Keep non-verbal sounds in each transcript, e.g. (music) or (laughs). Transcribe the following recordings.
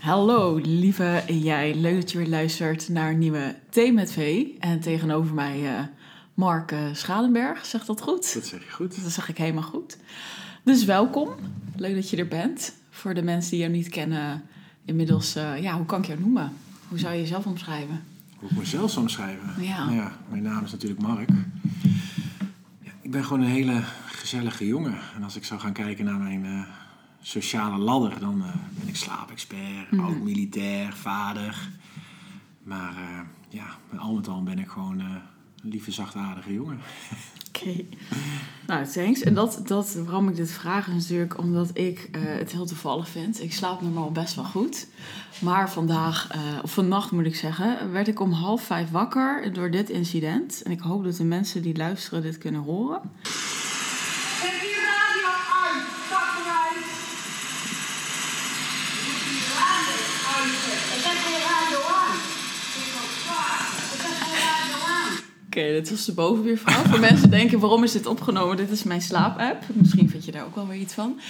Hallo lieve jij, leuk dat je weer luistert naar een nieuwe Thee met V. En tegenover mij uh, Mark uh, Schalenberg, zegt dat goed? Dat zeg je goed. Dat zeg ik helemaal goed. Dus welkom, leuk dat je er bent. Voor de mensen die jou niet kennen, inmiddels, uh, ja, hoe kan ik jou noemen? Hoe zou je jezelf omschrijven? Hoe ik mezelf zou omschrijven? Ja. Nou ja, mijn naam is natuurlijk Mark. Ja, ik ben gewoon een hele gezellige jongen. En als ik zou gaan kijken naar mijn sociale ladder, dan uh, ben ik slaapexpert, mm oud-militair, vader. Maar uh, ja, al met al ben ik gewoon uh, een lieve, zachtaardige jongen. (laughs) Oké. Okay. Nou, thanks. En dat, dat, waarom ik dit vraag is natuurlijk omdat ik het heel toevallig vind. Ik slaap normaal best wel goed. Maar vandaag, of vannacht moet ik zeggen, werd ik om half vijf wakker door dit incident. En ik hoop dat de mensen die luisteren dit kunnen horen. Okay, dit was de bovenbuurvrouw. Voor mensen denken, waarom is dit opgenomen? Dit is mijn slaapapp. Misschien vind je daar ook wel weer iets van.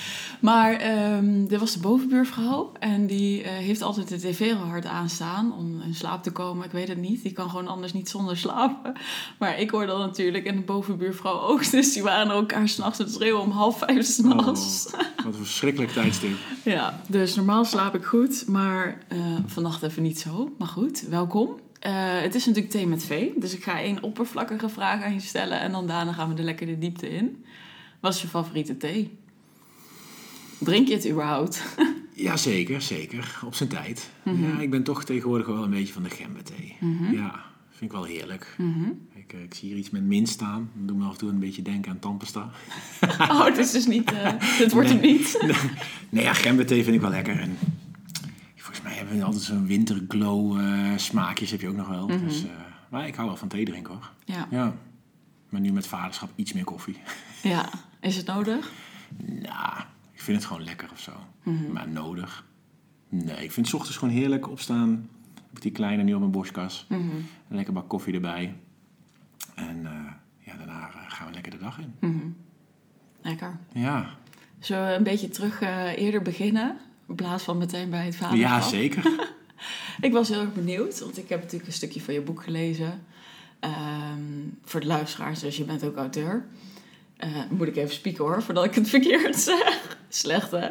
Maar um, dit was de bovenbuurvrouw. En die uh, heeft altijd de tv heel hard aanstaan om in slaap te komen. Ik weet het niet. Die kan gewoon anders niet zonder slapen. Maar ik hoor dat natuurlijk. En de bovenbuurvrouw ook. (laughs) Dus die waren elkaar s'nachts te schreeuwen om half vijf s'nachts. Oh, wat een verschrikkelijk tijdstip. ja, dus normaal slaap ik goed. Maar uh, vannacht even niet zo. Maar goed, welkom. Uh, het is natuurlijk thee met V, dus ik ga één oppervlakkige vraag aan je stellen en dan daarna gaan we er lekker de diepte in. Wat is je favoriete thee? Drink je het überhaupt? (laughs) ja, zeker, zeker. Op zijn tijd. Mm -hmm. Ja, ik ben toch tegenwoordig wel een beetje van de gemberthee. Mm -hmm. Ja, vind ik wel heerlijk. Mm -hmm. ik, ik, zie hier iets met min staan. Dan doe me af en toe een beetje denken aan tandpasta. oh, het is dus niet... (laughs) Uh, het wordt nee, hem niet. (laughs) nee, nee, ja, gemberthee vind ik wel lekker. En hebben altijd zo'n winterglow uh, smaakjes heb je ook nog wel. Mhm. Dus, uh, maar ik hou wel van thee drinken hoor. Ja. ja. Maar nu met vaderschap iets meer koffie. Ja, is het nodig? Nou, ik vind het gewoon lekker of zo. Mhm. Maar nodig? Nee, ik vind het ochtends gewoon heerlijk opstaan. Ik die kleine nu op mijn borstkas. Mhm. Een lekker bak koffie erbij. En uh, ja, daarna gaan we lekker de dag in. Mhm. Lekker. Ja. Zullen we een beetje terug eerder beginnen? In plaats van meteen bij het vaderschap. Ja, zeker. (laughs) ik was heel erg benieuwd, want ik heb natuurlijk een stukje van je boek gelezen. Um, voor de luisteraars, dus je bent ook auteur. Uh, moet ik even spieken hoor, voordat ik het (laughs) verkeerd zeg. Slecht hè?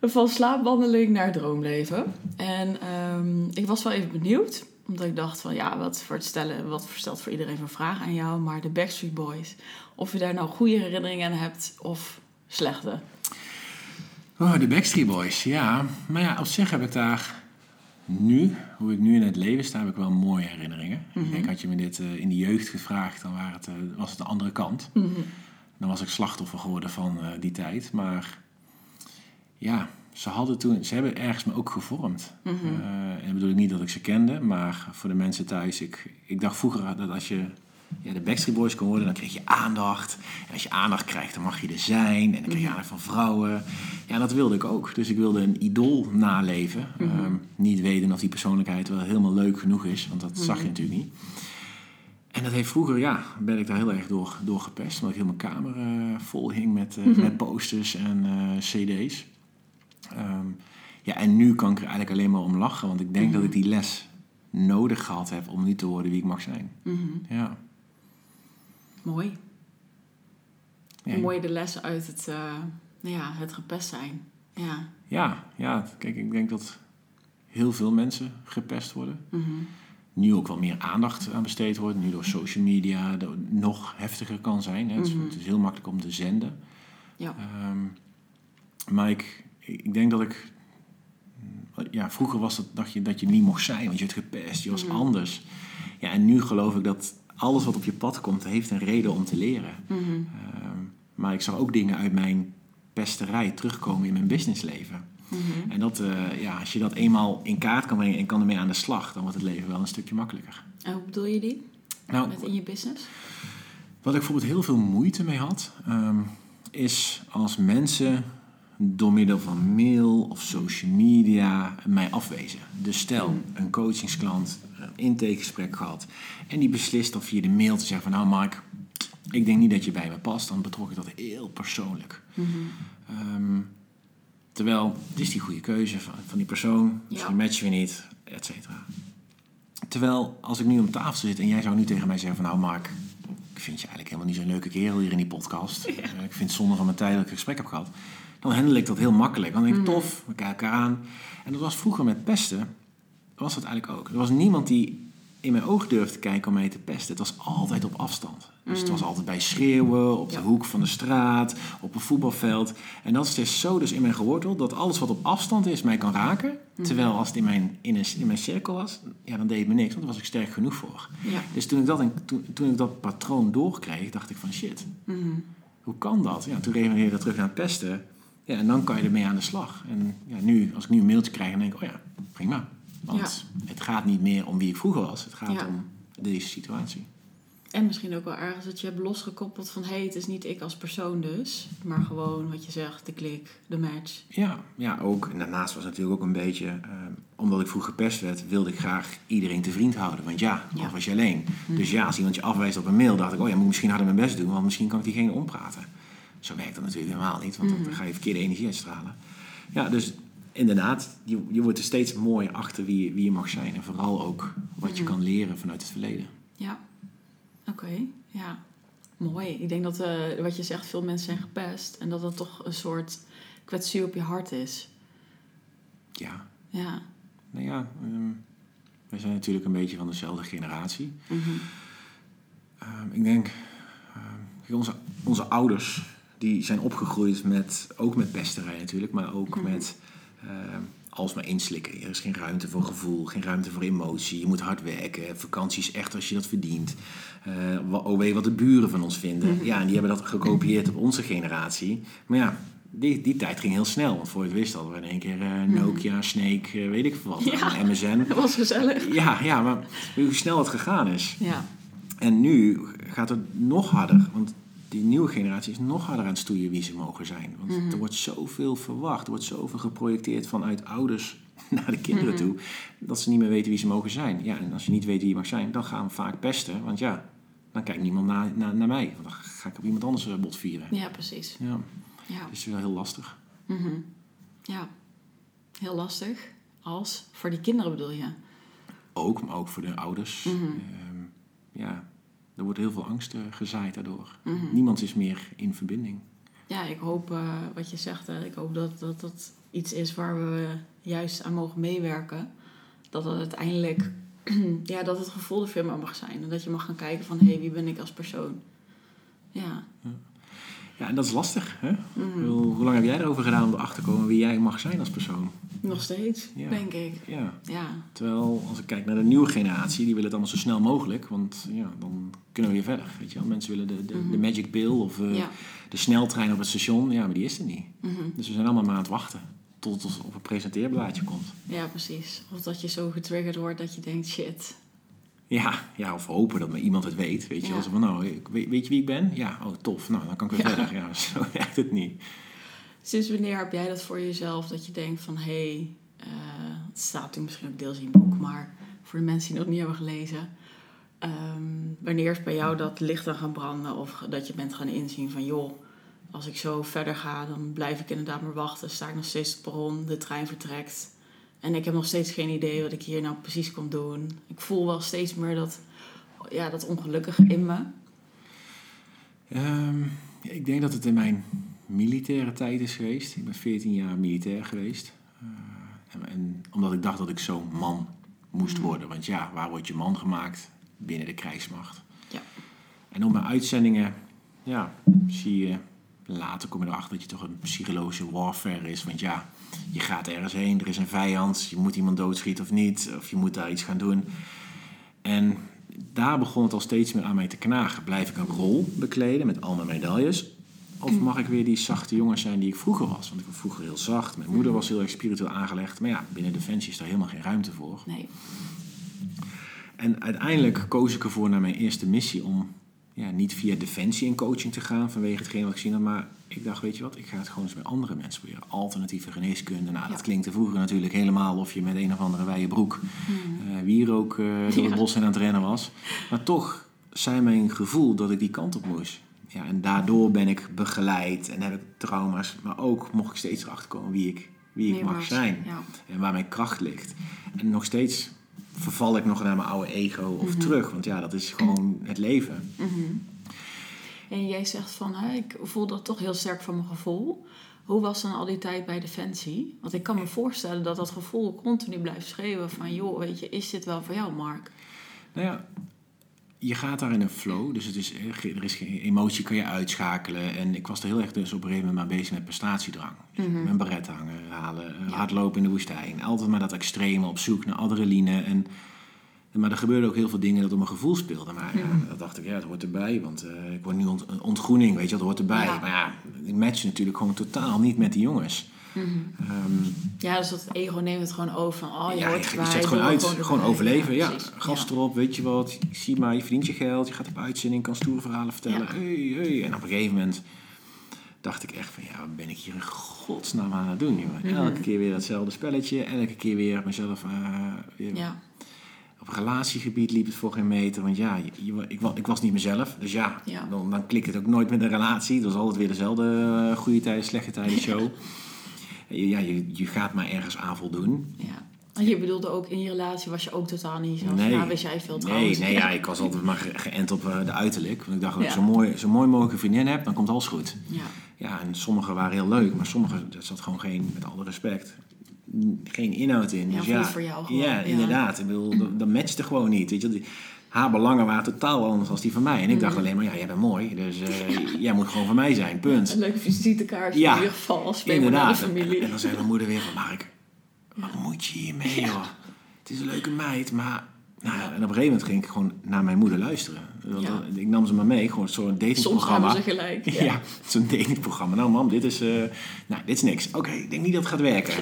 Van slaapwandeling naar droomleven. En um, ik was wel even benieuwd, omdat ik dacht van ja, wat voor het stellen, wat verstelt voor iedereen van vraag aan jou. Maar de Backstreet Boys, of je daar nou goede herinneringen aan hebt of slechte. Oh, de Backstreet Boys, ja. Maar ja, op zich heb ik daar nu, hoe ik nu in het leven sta, heb ik wel mooie herinneringen. Mhm. Ik denk, had je me dit uh, in de jeugd gevraagd, dan waren het, uh, was het de andere kant. Mm-hmm. Dan was ik slachtoffer geworden van uh, die tijd. Maar ja, ze hadden toen, ze hebben ergens me ook gevormd. Mm-hmm. en dat bedoel ik niet dat ik ze kende, maar voor de mensen thuis, ik, ik dacht vroeger dat als je ja, de Backstreet Boys kon worden, dan kreeg je aandacht. En als je aandacht krijgt, dan mag je er zijn. En dan kreeg je aandacht van vrouwen. Ja, dat wilde ik ook. Dus ik wilde een idool naleven. Mm-hmm. Um, niet weten of die persoonlijkheid wel helemaal leuk genoeg is. Want dat zag je natuurlijk niet. En dat heeft vroeger, ja, ben ik daar heel erg door, door gepest. Omdat ik heel mijn kamer uh, vol hing met, uh, met posters en uh, cd's. Um, ja, en nu kan ik er eigenlijk alleen maar om lachen. Want ik denk dat ik die les nodig gehad heb om nu te worden wie ik mag zijn. Ja. Mooi. Ja, Mooi de lessen uit het, uh, ja, het gepest zijn. Ja. Ja, ja, kijk, ik denk dat heel veel mensen gepest worden. Mm-hmm. Nu ook wel meer aandacht aan besteed wordt. Nu door social media dat nog heftiger kan zijn. Hè. Het is heel makkelijk om te zenden. Ja. Um, maar ik, ik denk dat ik... Ja, vroeger was het, dacht je dat je niet mocht zijn, want je werd gepest. Je was Mm-hmm. anders. Ja, en nu geloof ik dat alles wat op je pad komt, heeft een reden om te leren. Mm-hmm. Um, maar ik zag ook dingen uit mijn pesterij terugkomen in mijn businessleven. Mm-hmm. En dat, uh, ja, als je dat eenmaal in kaart kan brengen en kan ermee aan de slag, dan wordt het leven wel een stukje makkelijker. En hoe bedoel je die? Nou, Met in je business? Wat ik bijvoorbeeld heel veel moeite mee had, um, is als mensen door middel van mail of social media mij afwezen. Dus stel, een coachingsklant, een intakegesprek gehad en die beslist of via de mail te zeggen van nou Mark, ik denk niet dat je bij me past, dan betrok ik dat heel persoonlijk. Mm-hmm. Um, Terwijl, het is die goede keuze van, van die persoon. Misschien Ja. matchen we niet, et cetera. Terwijl, als ik nu om tafel zit en jij zou nu tegen mij zeggen van... Nou Mark, ik vind je eigenlijk helemaal niet zo'n leuke kerel hier in die podcast. (laughs) Eh, Ik vind het zonde van mijn tijd dat ik een gesprek heb gehad. Dan handel ik dat heel makkelijk. Dan denk ik, tof, we kijken elkaar aan. En dat was vroeger met pesten, was dat eigenlijk ook. Er was niemand die in mijn ogen durfde te kijken om mij te pesten. Het was altijd op afstand. Dus het was altijd bij schreeuwen, op de Ja. hoek van de straat, op een voetbalveld. En dat is dus zo dus in mij geworteld dat alles wat op afstand is mij kan raken. Terwijl als het in mijn, in, een, in mijn cirkel was, ja, dan deed het me niks, want daar was ik sterk genoeg voor. Ja. Dus toen ik dat, toen, toen ik dat patroon doorkreeg, dacht ik van shit, Mhm. hoe kan dat? Ja, toen reageerde ik dat terug naar pesten. Ja, en dan kan je ermee aan de slag. En ja, nu, als ik nu een mailtje krijg, dan denk ik, oh ja, prima. Want het gaat niet meer om wie ik vroeger was. Het gaat Ja. om deze situatie. En misschien ook wel ergens dat je hebt losgekoppeld van... hé, hey, het is niet ik als persoon dus. Maar gewoon wat je zegt, de klik, de match. Ja, ja, ook. En daarnaast was het natuurlijk ook een beetje... eh, omdat ik vroeg gepest werd, wilde ik graag iedereen te vriend houden. Want ja, Ja. was je alleen. Dus ja, als iemand je afwijst op een mail, dacht ik... oh ja, moet ik misschien harder mijn best doen, want misschien kan ik diegene ompraten. Zo werkt dat natuurlijk helemaal niet, want dan ga je verkeerde energie uitstralen. Ja, dus inderdaad, je, je wordt er steeds mooier achter wie, je- wie je mag zijn. En vooral ook wat je kan leren vanuit het verleden. Ja, oké. Ja, mooi. Ik denk dat eh, wat je zegt, veel mensen zijn gepest. En dat dat toch een soort kwetsuur op je hart is. Ja, Ja. nou ja, ehm, wij zijn natuurlijk een beetje van dezelfde generatie. Mhm. Ehm, ik denk, ehm, onze, onze ouders die zijn opgegroeid met, ook met pesterij natuurlijk, maar ook Mhm. met ehm, alsmaar inslikken. Er is geen ruimte voor gevoel, geen ruimte voor emotie. Je moet hard werken. Vakantie is echt als je dat verdient. Eh, wa- oh wat de buren van ons vinden. Mhm. Ja, en die hebben dat gekopieerd op onze generatie. Maar ja, die, die tijd ging heel snel. Want voor je het wist hadden we in één keer eh, Nokia, Snake, eh, weet ik veel wat. Mhm. Ja. en MSN. (laughs) Dat was gezellig. Ja, ja, maar hoe snel het gegaan is. Ja. En nu gaat het nog harder. Want die nieuwe generatie is nog harder aan het stoeien wie ze mogen zijn. Want Mhm. er wordt zoveel verwacht. Er wordt zoveel geprojecteerd vanuit ouders (laughs) naar de kinderen Mhm. toe. Dat ze niet meer weten wie ze mogen zijn. Ja, en als je niet weet wie je mag zijn, dan gaan we vaak pesten. Want ja, dan kijkt niemand naar, naar, naar mij. Want dan ga ik op iemand anders eh, bot vieren. ja, precies. Ja, Ja. dat is wel heel lastig. Mhm. ja, heel lastig. Als? Voor die kinderen bedoel je? Ook, maar ook voor de ouders. Ehm, ja, er wordt heel veel angst eh, gezaaid daardoor. Mhm. Niemand is meer in verbinding. Ja, ik hoop eh, wat je zegt. hè, ik hoop dat, dat dat iets is waar we juist aan mogen meewerken. Dat het uiteindelijk (clears throat) ja, dat het gevoel er veel meer mag zijn. En dat je mag gaan kijken van hé, hey, wie ben ik als persoon? Ja. Ja, en dat is lastig. Hè? Mhm. Hoe lang heb jij erover gedaan om erachter te komen wie jij mag zijn als persoon? Nog steeds, Ja. denk ik. Ja. Ja. Terwijl, als ik kijk naar de nieuwe generatie, die willen het allemaal zo snel mogelijk. Want ja, dan kunnen we weer verder. Weet je wel? Mensen willen de, de, de magic pill of eh, Ja. de sneltrein op het station. Ja, maar die is er niet. Mhm. Dus we zijn allemaal maar aan het wachten. Tot het op een presenteerblaadje komt. ja, precies. Of dat je zo getriggerd wordt dat je denkt, shit. Ja, ja, of hopen dat maar iemand het weet. Weet je? Zo van, nou, weet, weet je wie ik ben? Ja, oh tof. Nou, dan kan ik weer verder. Ja, (laughs) zo werkt het niet. Sinds wanneer heb jij dat voor jezelf? Dat je denkt van, hé, hey, eh, het staat natuurlijk misschien ook deels in je boek, maar voor de mensen die het nog niet hebben gelezen. ehm, wanneer is bij jou dat licht aan gaan branden? Of dat je bent gaan inzien van, joh, als ik zo verder ga, dan blijf ik inderdaad maar wachten. Sta ik nog steeds op het perron, de trein vertrekt. En ik heb nog steeds geen idee wat ik hier nou precies kom doen. Ik voel wel steeds meer dat, ja, dat ongelukkige in me. Ehm, ik denk dat het in mijn militaire tijd is geweest. Ik ben 14 jaar militair geweest. Eh, en, en omdat ik dacht dat ik zo'n man moest Mhm. worden. Want ja, waar word je man gemaakt? Binnen de krijgsmacht. Ja. En op mijn uitzendingen, ja, zie je... Later kom je erachter dat je toch een psychologische warfare is. Want ja, je gaat ergens heen, er is een vijand. Je moet iemand doodschieten of niet. Of je moet daar iets gaan doen. En daar begon het al steeds meer aan mij te knagen. Blijf ik een rol bekleden met al mijn medailles? Of mag ik weer die zachte jongen zijn die ik vroeger was? Want ik was vroeger heel zacht. Mijn moeder was heel erg spiritueel aangelegd. Maar ja, binnen Defensie is daar helemaal geen ruimte voor. Nee. En uiteindelijk koos ik ervoor naar mijn eerste missie om ja, niet via Defensie in coaching te gaan vanwege hetgeen wat ik gezien had. Maar ik dacht, weet je wat, ik ga het gewoon eens bij andere mensen proberen. Alternatieve geneeskunde. Nou, dat klinkt vroeger natuurlijk helemaal of je met een of andere wijde broek Mhm. eh wie er ook eh, door het Ja. bos heen aan het rennen was. Maar toch zei mijn gevoel dat ik die kant op moest. Ja, en daardoor ben ik begeleid en heb ik trauma's. Maar ook mocht ik steeds erachter komen wie ik, wie ik mag zijn. Ja. En waar mijn kracht ligt. En nog steeds verval ik nog naar mijn oude ego of Mhm. terug. Want ja, dat is gewoon het leven. En jij zegt van, hè, ik voel dat toch heel sterk van mijn gevoel. Hoe was dan al die tijd bij Defensie? Want ik kan me voorstellen dat dat gevoel continu blijft schreeuwen van... joh, weet je, is dit wel voor jou, Mark? Nou ja, je gaat daar in een flow. Dus het is, eh, er is geen emotie, kan je uitschakelen. En ik was er heel erg dus op een gegeven moment maar bezig met prestatiedrang. Dus Mijn beret hangen, halen, eh, Ja. hardlopen in de woestijn. Altijd maar dat extreme op zoek naar adrenaline. En, maar er gebeurden ook heel veel dingen dat op mijn gevoel speelden. Maar ja, dat dacht ik, ja, het hoort erbij. Want eh, ik word nu ont- een ontgroening, weet je, dat hoort erbij. Ja. Maar ja, ik match natuurlijk gewoon totaal niet met die jongens. Ehm, Ja, dus dat ego neemt het gewoon over van... oh, je ja, hoort je, zet gewoon uit. Gewoon, overleven. Ja, gast Ja. erop, weet je wat. Zie maar, je verdient je geld. Je gaat op uitzending, kan stoere verhalen vertellen. Hey, hey. En op een gegeven moment dacht ik echt van... Ja, wat ben ik hier in godsnaam aan het doen, jongen. Mhm. Elke keer weer datzelfde spelletje. Elke keer weer mezelf... weer- Ja, Op relatiegebied liep het voor geen meter. Want ja, je- je- ik, ik was niet mezelf. Dus ja. Dan, dan klikt het ook nooit met een relatie. Het was altijd weer dezelfde eh, goede tijden, slechte tijden (laughs) show. Ja, je, je gaat maar ergens aan voldoen. ja. En je bedoelde ook, in je relatie was je ook totaal niet zo. Nee. Nou, wist jij veel Nee, trouwens. nee ja, ik was altijd maar ge- geënt op eh, de uiterlijk. Want ik dacht, als ik zo'n mooi, zo mooi mogelijke vriendin heb, dan komt alles goed. Ja, Ja, en sommige waren heel leuk, maar sommige, zat gewoon geen, met alle respect, geen inhoud in. Ja, dus ja, voor jou gewoon, ja, inderdaad. Ik bedoel, dat, dat matchte gewoon niet. Weet je, haar belangen waren totaal anders dan die van mij. En ik dacht alleen maar, ja, jij bent mooi, dus eh, (laughs) jij moet gewoon van mij zijn, punt. een leuk visitekaartje Ja, in ieder geval als naar de Inderdaad. familie. En dan zei mijn moeder weer van, Mark, wat moet je hiermee, joh? Het is een leuke meid, maar... Nou, en op een gegeven moment ging ik gewoon naar mijn moeder luisteren. Ik nam ze maar mee, gewoon zo'n Soms datingprogramma. hebben ze gelijk. (laughs) Ja, zo'n datingprogramma. Nou mam, dit is, eh, nou, dit is niks. Oké, ik denk niet dat het gaat werken.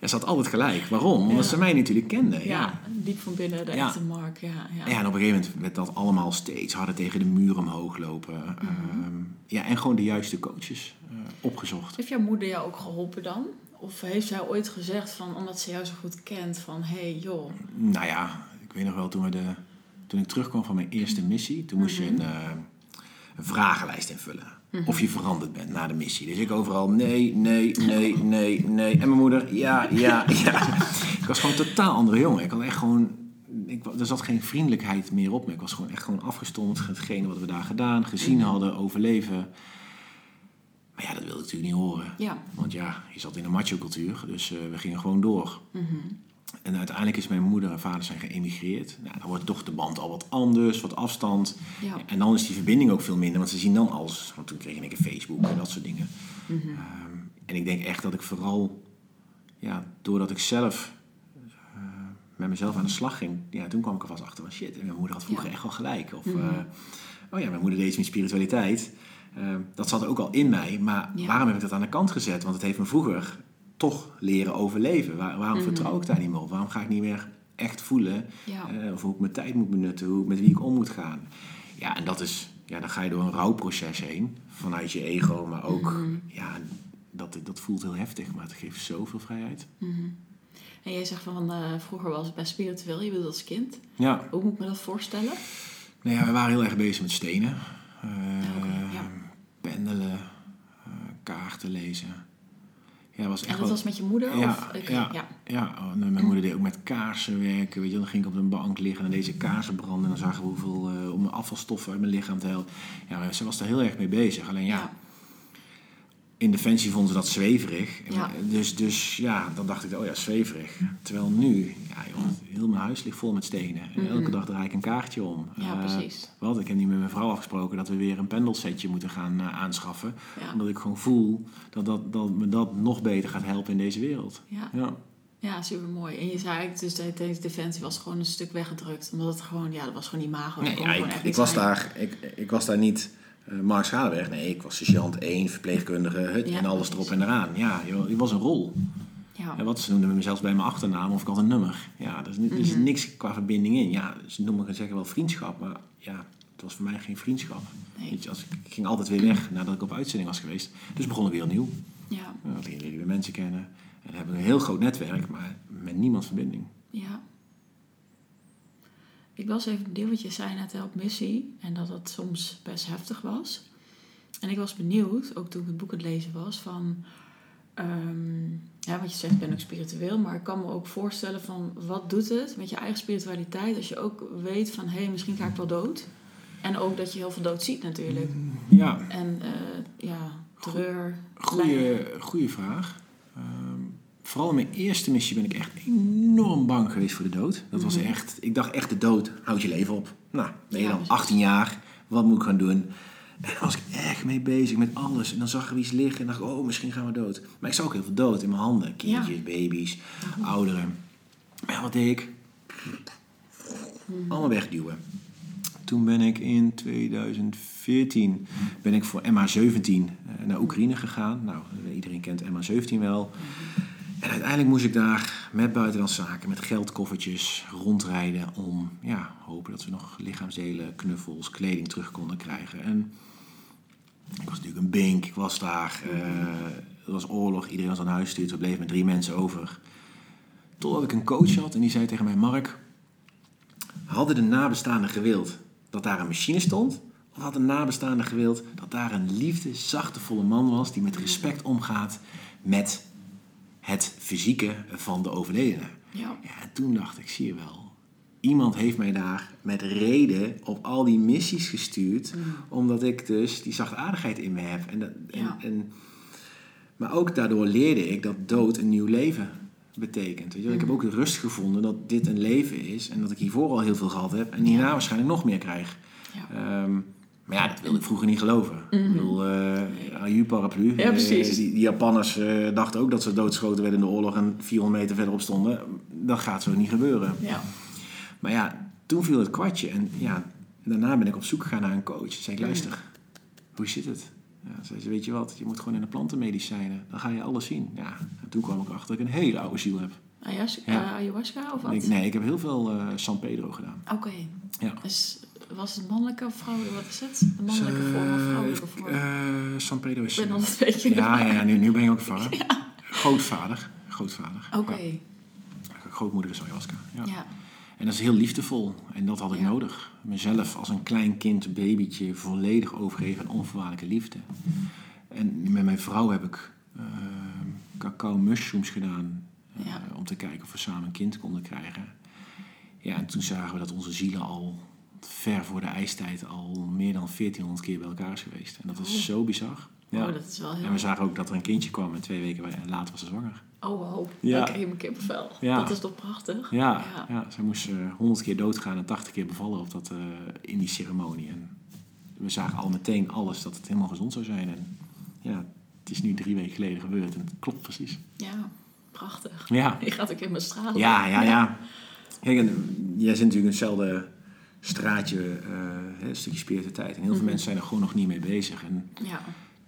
Ja, ze had altijd gelijk. Waarom? Omdat Ja. ze mij natuurlijk kende. Ja. Diep van binnen de echte Mark. Ja, ja. Ja, en op een gegeven moment werd dat allemaal steeds harder tegen de muur omhoog lopen. Mhm. Ehm, ja, en gewoon de juiste coaches eh, opgezocht. Heeft jouw moeder jou ook geholpen dan? Of heeft zij ooit gezegd, van, omdat ze jou zo goed kent, van hé hey, joh, Nou ja, ik weet nog wel, toen, we de, toen ik terugkwam van mijn eerste missie, toen moest je een, eh, een vragenlijst invullen. Of je veranderd bent na de missie. Dus ik overal nee, nee, nee, nee, nee. En mijn moeder, ja, ja, ja. Ik was gewoon een totaal andere jongen. Ik had echt gewoon, ik, er zat geen vriendelijkheid meer op me. Ik was gewoon echt gewoon afgestomd. Hetgene wat we daar gedaan, gezien hadden, overleven. Maar ja, dat wilde ik natuurlijk niet horen. ja. Want ja, je zat in een macho-cultuur, dus eh, we gingen gewoon door. En uiteindelijk is mijn moeder en vader zijn geëmigreerd. Nou, dan wordt toch de band al wat anders, wat afstand. Ja. En dan is die verbinding ook veel minder, want ze zien dan alles. Want toen kreeg ik een Facebook en dat soort dingen. Ehm, en ik denk echt dat ik vooral, ja, doordat ik zelf eh, met mezelf aan de slag ging, ja, toen kwam ik er vast achter van shit. En mijn moeder had vroeger Ja. echt wel gelijk. Of, eh, oh ja, mijn moeder deed iets met spiritualiteit. Eh, dat zat ook al in mij, maar Ja. waarom heb ik dat aan de kant gezet? Want het heeft me vroeger toch leren overleven. Waar- waarom Mhm. vertrouw ik daar niet meer op? Waarom ga ik niet meer echt voelen Ja. eh, of hoe ik mijn tijd moet benutten, hoe ik met wie ik om moet gaan? Ja, en dat is, ja, dan ga je door een rouwproces heen vanuit je ego, maar ook, Mhm. ja, dat, dat voelt heel heftig, maar het geeft zoveel vrijheid. En jij zegt van, eh, vroeger was het best spiritueel, je bedoelt als kind. Ja, Hoe moet ik me dat voorstellen? nou ja, we waren heel erg bezig met stenen, eh, ja. pendelen, kaarten lezen. Ja, was echt En dat wel- was met je moeder? Ja, of? Ja. ja. Ja, oh, mijn moeder deed ook met kaarsen werken. Weet je, dan ging ik op een bank liggen en deze kaarsen branden. En dan zagen we hoeveel eh, om afvalstoffen uit mijn lichaam te helpen. Ja, ze was daar heel erg mee bezig. Alleen Ja. In Defensie vonden ze dat zweverig. Ja. Dus, dus ja, dan dacht ik, oh ja, zweverig. Terwijl nu, ja, joh, heel mijn huis ligt vol met stenen. En Mhm. elke dag draai ik een kaartje om. Ja, Eh, precies. Wat, ik heb nu met mijn vrouw afgesproken dat we weer een pendelsetje moeten gaan eh, aanschaffen. Ja. Omdat ik gewoon voel dat, dat, dat me dat nog beter gaat helpen in deze wereld. Ja. Ja. Ja, super mooi. En je zei eigenlijk, dus de- deze defensie was gewoon een stuk weggedrukt. Omdat het gewoon, ja, dat was gewoon imago. Nee, Dat ja, gewoon ik, ik, was daar, ik, ik was daar niet eh Mark Schadeberg. Nee, ik was sergeant 1, verpleegkundige, het, Ja, en alles erop en eraan. Ja, joh, het was een rol. Ja. En wat ze noemden me zelfs bij mijn achternaam of ik had een nummer. Ja, er is, er is Mhm. niks qua verbinding in. Ja, ze noemen het zeggen wel vriendschap, maar ja, het was voor mij geen vriendschap. Nee. Weet je, als, ik ik ging altijd weer weg nadat ik op uitzending was geweest. Dus begon ik weer opnieuw. Ja. Nou, ik weer mensen kennen. En hebben een heel groot netwerk, maar met niemand verbinding. Ja. Ik was even benieuwd, wat je zei net op missie. En dat het soms best heftig was. en ik was benieuwd, ook toen ik het boek aan het lezen was, van... ehm, ja, wat je zegt, ik ben ook spiritueel, maar ik kan me ook voorstellen van... Wat doet het met je eigen spiritualiteit als je ook weet van... Hé, hey, misschien ga ik wel dood. En ook dat je heel veel dood ziet natuurlijk. Ja, En eh, ja, terreur, goede, goede vraag. Ehm, vooral in mijn eerste missie ben ik echt enorm bang geweest voor de dood. Dat was Mhm. echt, ik dacht echt de dood houdt je leven op. Nou, ben je dan precies. 18 jaar, wat moet ik gaan doen? En daar was ik echt mee bezig met alles. En dan zag ik iets liggen en dacht ik, oh, misschien gaan we dood. Maar ik zag ook heel veel dood in mijn handen. Kindjes, baby's, ouderen. Maar ja, wat deed ik? Allemaal wegduwen. Toen ben ik in 2014 ben ik voor MH17 eh, naar Oekraïne gegaan. Nou, iedereen kent MH17 wel. En uiteindelijk moest ik daar met buitenlandse zaken, met geldkoffertjes rondrijden om ja, hopen dat we nog lichaamsdelen, knuffels, kleding terug konden krijgen. En ik was natuurlijk een bink, ik was daar. eh er was oorlog, iedereen was aan huis gestuurd. We bleven met drie mensen over. Totdat ik een coach had en die zei tegen mij: Mark, hadden de nabestaanden gewild dat daar een machine stond? Of had de nabestaanden gewild dat daar een liefde, zachtevolle man was die met respect omgaat met het fysieke van de overledene? Ja. Ja, en toen dacht ik, zie je wel. Iemand heeft mij daar met reden op al die missies gestuurd. Omdat ik dus die zachtaardigheid in me heb. En dat, en, Ja. en, maar ook daardoor leerde ik dat dood een nieuw leven betekent. Weet je? wel. Ik heb ook de rust gevonden dat dit een leven is. En dat ik hiervoor al heel veel gehad heb. En hierna waarschijnlijk nog meer krijg. Ja. Maar ja, dat wilde ik vroeger niet geloven. Ik bedoel, eh aju paraplu. Ja, precies. Eh, die, die Japanners eh, dachten ook dat ze doodgeschoten werden in de oorlog en 400 meter verderop stonden. Dat gaat zo niet gebeuren. Ja. Maar ja, toen viel het kwartje. En ja, daarna ben ik op zoek gegaan naar een coach. Zei ik, luister, hoe zit het? Ja, zei ze, weet je wat, je moet gewoon in de plantenmedicijnen. Dan ga je alles zien. Ja, en toen kwam ik achter dat ik een hele oude ziel heb. Ayas- Ja. eh, ayahuasca of wat? Ik, nee, ik heb heel veel eh, San Pedro gedaan. Oké. Ja. Dus was het mannelijke of vrouwelijke? Wat is het? Een mannelijke vorm of vrouwelijke vorm? Eh, San Pedro is... ik ben altijd een beetje... ja, ja, ja, nu, nu ben je ook ervaren. (laughs) Grootvader. Grootvader. Oké. Ja. Grootmoeder is ayahuasca. Ja. Ja. En dat is heel liefdevol. En dat had ik nodig. Mezelf als een klein kind, babytje, volledig overgeven aan onvoorwaardelijke liefde. En met mijn vrouw heb ik eh, cacao mushrooms gedaan. eh. Om te kijken of we samen een kind konden krijgen. Ja, en toen zagen we dat onze zielen al ver voor de ijstijd al meer dan 1400 keer bij elkaar is geweest. En dat is Oh. zo bizar. Ja. Oh, dat is wel heel... En we zagen ook dat er een kindje kwam en twee weken later was ze zwanger. Oh, wow. Ja. Dan je mijn kippenvel. Ja. Dat is toch prachtig? Ja, Ja. ja. zij moest eh, 100 keer doodgaan en 80 keer bevallen op dat, eh, in die ceremonie. En we zagen al meteen alles dat het helemaal gezond zou zijn. En ja, het is nu drie weken geleden gebeurd en het klopt precies. Ja, prachtig. Ja, Je gaat ook in mijn stralen. ja, ja. ja. (laughs) Kijk, en jij zit natuurlijk in hetzelfde straatje, hè, een stukje spiritualiteit. En heel veel Mhm. mensen zijn er gewoon nog niet mee bezig. En Ja.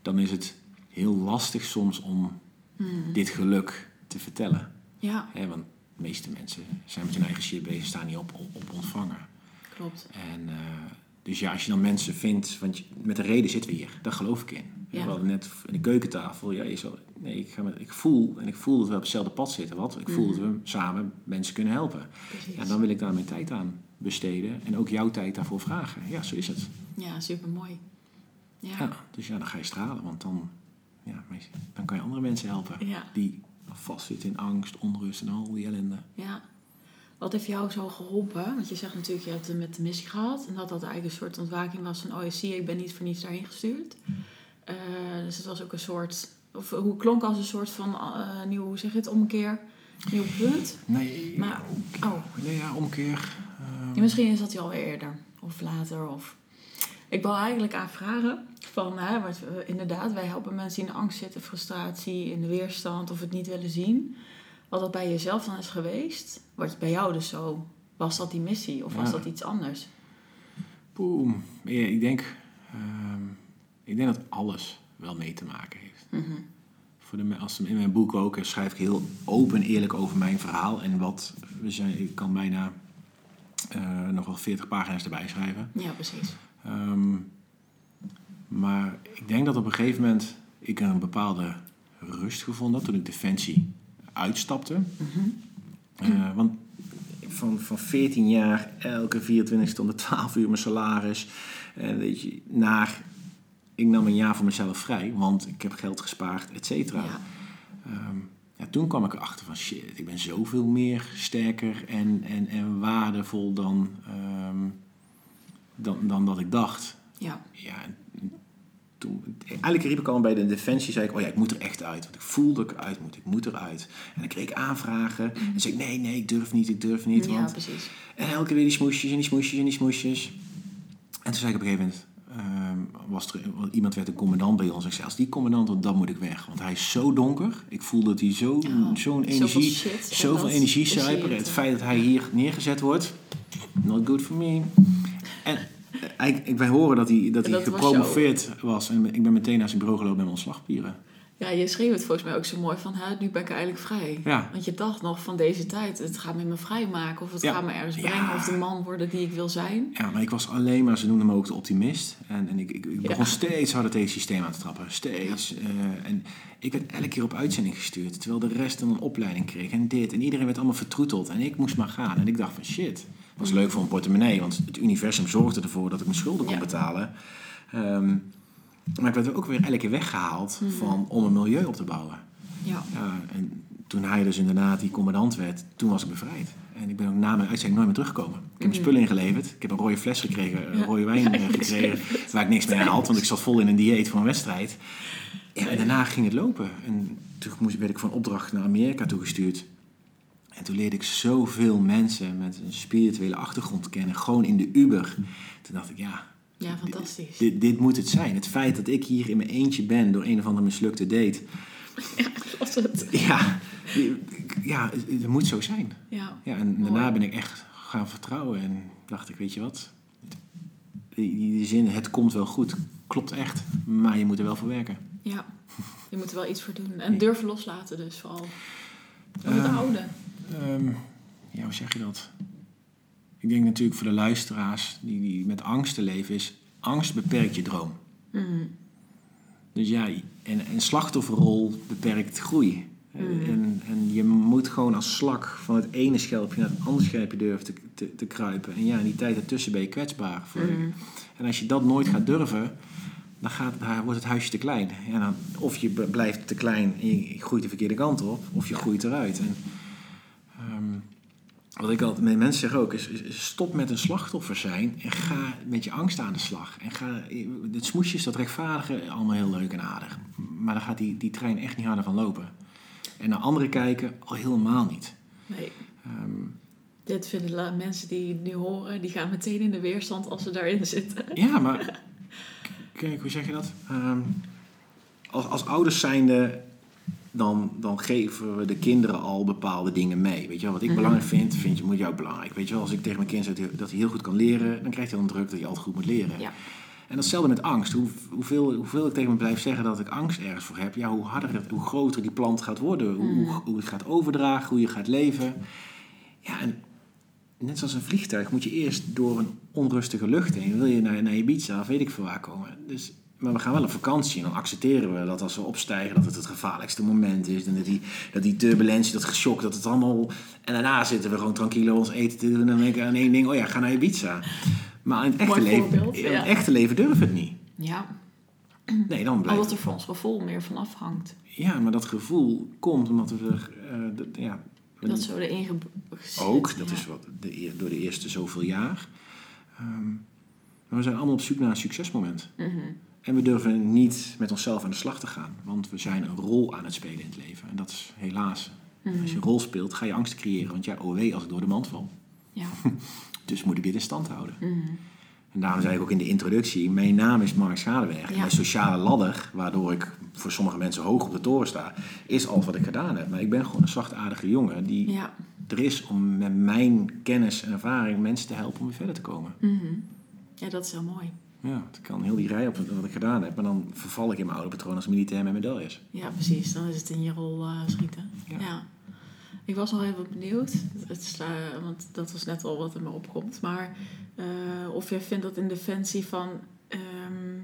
dan is het heel lastig soms om Mhm. dit geluk te vertellen. Ja, Hè, want de meeste mensen zijn met hun eigen shit bezig, staan niet op, op, op ontvangen. klopt. En, eh, dus ja, als je dan mensen vindt, want je- met de reden zitten we hier, daar geloof ik in. Ja. We hadden net in de keukentafel, ja, je zal, nee, ik, ga met, ik voel en ik voel dat we op hetzelfde pad zitten. Wat? Ik voel Mhm. dat we samen mensen kunnen helpen. Precies. Ja, dan wil ik daar mijn tijd aan besteden en ook jouw tijd daarvoor vragen. Ja, zo is het. Ja, super mooi. Ja. Ja, dus ja, dan ga je stralen, want dan, ja, dan kan je andere mensen helpen Ja. die vastzitten in angst, onrust en al die ellende. ja. Wat heeft jou zo geholpen? Want je zegt natuurlijk, je hebt het met de missie gehad. En dat dat eigenlijk een soort ontwaking was van... Oh, je zie ik ben niet voor niets daarheen gestuurd. Eh, dus het was ook een soort... Of hoe klonk als een soort van eh nieuw, hoe zeg je het, omkeer? Nieuw punt? Nee, Maar, oh, nee ja, omkeer. Ja, misschien zat hij al eerder of later. Of... Ik wil eigenlijk aan vragen van, hè, we- inderdaad, wij helpen mensen die in angst zitten, frustratie, in de weerstand of het niet willen zien. Wat dat bij jezelf dan is geweest, wat bij jou dus zo, was dat die missie of was dat iets anders? Boem. Ja, ik denk, ehm, ik denk dat alles wel mee te maken heeft. Mhm. Voor de, als, in mijn boek ook eh, schrijf ik heel open en eerlijk over mijn verhaal. En wat, we zijn, ik kan bijna eh, nog wel 40 pagina's erbij schrijven. Ja, precies. Ehm, maar ik denk dat op een gegeven moment ik een bepaalde rust gevonden had toen ik Defensie uitstapte. Mhm. Eh, want van, van 14 jaar, elke 24 stond 12 uur mijn salaris. En weet je, naar ik nam een jaar voor mezelf vrij, want ik heb geld gespaard, et cetera. Ja. Ehm, ja, toen kwam ik erachter van shit, ik ben zoveel meer sterker en, en, en waardevol dan, ehm, dan, dan dat ik dacht. Ja. Ja, en toen, eigenlijk riep ik al bij de defensie, zei ik, oh ja, ik moet er echt uit. Want ik voel dat ik eruit moet, ik moet eruit. En dan kreeg ik aanvragen en zei ik, nee, nee, ik durf niet, ik durf niet. ja, Want... precies. En elke keer weer die smoesjes en die smoesjes en die smoesjes. En toen zei ik op een gegeven moment, ehm, was er, iemand werd een commandant bij ons. Ik zei, als die commandant dan moet ik weg. Want hij is zo donker. Ik voel dat hij Oh, zo'n energie, shit, zoveel energie zuiperen. Het feit dat hij hier neergezet wordt, not good for me. En eh, ik, ik, wij horen dat hij, dat hij dat was gepromoveerd was. En ik ben meteen naar zijn bureau gelopen met mijn ontslagpieren. Ja, je schreef het volgens mij ook zo mooi van, hè, nu ben ik eigenlijk vrij. Ja. Want je dacht nog van deze tijd, het gaat me me vrijmaken of het Ja. gaat me ergens Ja. brengen of de man worden die ik wil zijn. Ja, maar ik was alleen maar, ze noemden me ook de optimist. En, en ik, ik, ik begon steeds harder tegen het systeem aan te trappen. Steeds. Eh, en ik werd elke keer op uitzending gestuurd. Terwijl de rest dan een opleiding kreeg. En dit. En iedereen werd allemaal vertroeteld. En ik moest maar gaan. En ik dacht van shit. Was leuk voor een portemonnee. Want het universum zorgde ervoor dat ik mijn schulden kon betalen. Ehm, maar ik werd ook weer elke keer weggehaald van, om een milieu op te bouwen. Ja. Ja, en toen hij dus inderdaad die commandant werd, toen was ik bevrijd. En ik ben ook na mijn uitzending nooit meer teruggekomen. Ik heb mijn spullen ingeleverd. Ik heb een rode fles gekregen, een Ja. rode wijn Ja, eh, gekregen. Waar ik niks mee aan had, want ik zat vol in een dieet voor een wedstrijd. Ja, en daarna ging het lopen. En toen moest, werd ik van opdracht naar Amerika toegestuurd. En toen leerde ik zoveel mensen met een spirituele achtergrond kennen. Gewoon in de Uber. Toen dacht ik, ja, ja, fantastisch. dit, dit moet het zijn. Het feit dat ik hier in mijn eentje ben door een of andere mislukte date. (laughs) Ja, was het. Ja, ja het, moet zo zijn. Ja. Ja, en Mooi. daarna ben ik echt gaan vertrouwen en dacht ik, weet je wat? Die, die, zin, het komt wel goed, klopt echt, maar je moet er wel voor werken. ja. Je moet er wel iets voor doen. En durven loslaten dus vooral. Het Ehm, oude. Ehm, ja, hoe zeg je dat? Ik denk natuurlijk voor de luisteraars die, die met angst te leven is, angst beperkt je droom. Mhm. Dus ja, en een slachtofferrol beperkt groei. Mhm. En, en je moet gewoon als slak van het ene schelpje naar het andere schelpje durven te, te, te kruipen. En ja, in die tijd ertussen ben je kwetsbaar. Voor Mhm. En als je dat nooit gaat durven, dan, gaat, dan wordt het huisje te klein. Ja, dan, of je blijft te klein en je groeit de verkeerde kant op, of je groeit eruit. En, ehm, wat ik altijd met mensen zeg ook, is, stop met een slachtoffer zijn en ga met je angst aan de slag. En ga, het smoesjes, dat rechtvaardigen, allemaal heel leuk en aardig. Maar dan gaat die, die trein echt niet harder van lopen. En naar anderen kijken, al helemaal niet. Nee. Ehm, Dit vinden mensen die het nu horen, die gaan meteen in de weerstand als ze daarin zitten. Ja, maar (laughs) kijk, hoe zeg je dat? Ehm, als, als ouders zijnde, dan, dan geven we de kinderen al bepaalde dingen mee. Weet je wel, wat ik Mhm. belangrijk vind, vind je, moet je ook belangrijk. Weet je wel, als ik tegen mijn kind zeg dat hij- heel goed kan leren, dan krijgt hij dan druk dat hij altijd goed moet leren. Ja. En datzelfde met angst. Hoe, hoeveel, hoeveel ik tegen me blijf zeggen dat ik angst ergens voor heb, ja, hoe harder het, hoe groter die plant gaat worden, hoe, hoe, hoe het gaat overdragen, hoe je gaat leven. Ja, en net zoals een vliegtuig moet je eerst door een onrustige lucht heen. Wil je naar, naar Ibiza of weet ik veel waar komen. Dus, maar we gaan wel op vakantie en dan accepteren we dat als we opstijgen dat het het gevaarlijkste moment is. En dat die, dat die turbulentie, dat geschok, dat het allemaal... En daarna zitten we gewoon tranquilo ons eten te doen en dan denk ik aan één ding, oh ja, ga naar Ibiza. Maar in het echte, leven, in ja. het echte leven durven we het niet. Ja. Nee, dan blijft Omdat er voor ons gevoel meer van afhangt. Ja, maar dat gevoel komt omdat we er... eh, de- ja, Dat zo erin Ook, dat ja. is wat de, eer- door de eerste zoveel jaar. Ehm, maar we zijn allemaal op zoek naar een succesmoment. Mhm. En we durven niet met onszelf aan de slag te gaan. Want we zijn een rol aan het spelen in het leven. En dat is helaas. Mhm. Als je een rol speelt, ga je angst creëren. Want ja, oh wee, als ik door de mand val. Ja. (laughs) Dus moet ik dit in stand houden. Mhm. En daarom zei ik ook in de introductie, mijn naam is Mark Schadeberg. En mijn sociale ladder, waardoor ik voor sommige mensen hoog op de toren sta, is alles wat ik gedaan heb. Maar ik ben gewoon een zachtaardige jongen die Ja. er is om met mijn kennis en ervaring mensen te helpen om weer verder te komen. Mhm. Ja, dat is heel mooi. Ja, ik kan heel die rij op wat ik gedaan heb, maar dan verval ik in mijn oude patroon als militair met medailles. Ja, precies. Dan is het in je rol eh, schieten. Ja. Ja. Ik was nog even benieuwd, het is, eh, want dat was net al wat er me opkomt. Maar eh, of jij vindt dat in Defensie van... ehm,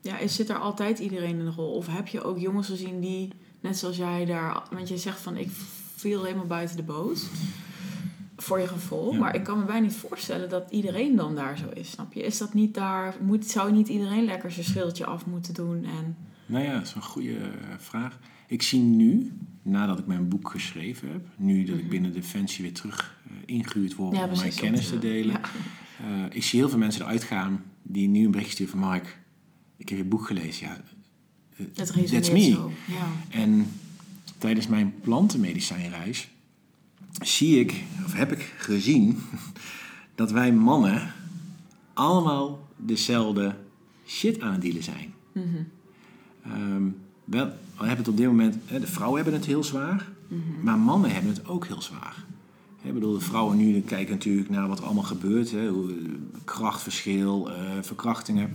ja, is, zit er altijd iedereen in een rol? Of heb je ook jongens gezien die, net zoals jij daar... Want je zegt van, ik viel helemaal buiten de boot. Voor je gevoel. Ja. Maar ik kan me bijna niet voorstellen dat iedereen dan daar zo is, snap je? Is dat niet daar, moet, zou niet iedereen lekker zijn schildje af moeten doen? En, Nou ja, dat is een goede eh, vraag. Ik zie nu, nadat ik mijn boek geschreven heb, nu dat ik Mhm. binnen Defensie weer terug eh, ingehuurd word ja, om mijn kennis te dat, delen. Eh, ik zie heel veel mensen eruit gaan die nu een berichtje sturen van Mark, ik heb je boek gelezen. Ja, eh, Het that's me. zo. Ja. En tijdens mijn plantenmedicijnreis zie ik, of heb ik gezien, (laughs) dat wij mannen allemaal dezelfde shit aan het dealen zijn. Ehm, wel, we hebben het op dit moment, de vrouwen hebben het heel zwaar, maar mannen hebben het ook heel zwaar. Ik bedoel, de vrouwen nu kijken natuurlijk naar wat er allemaal gebeurt. Hè, hoe, krachtverschil, eh, verkrachtingen.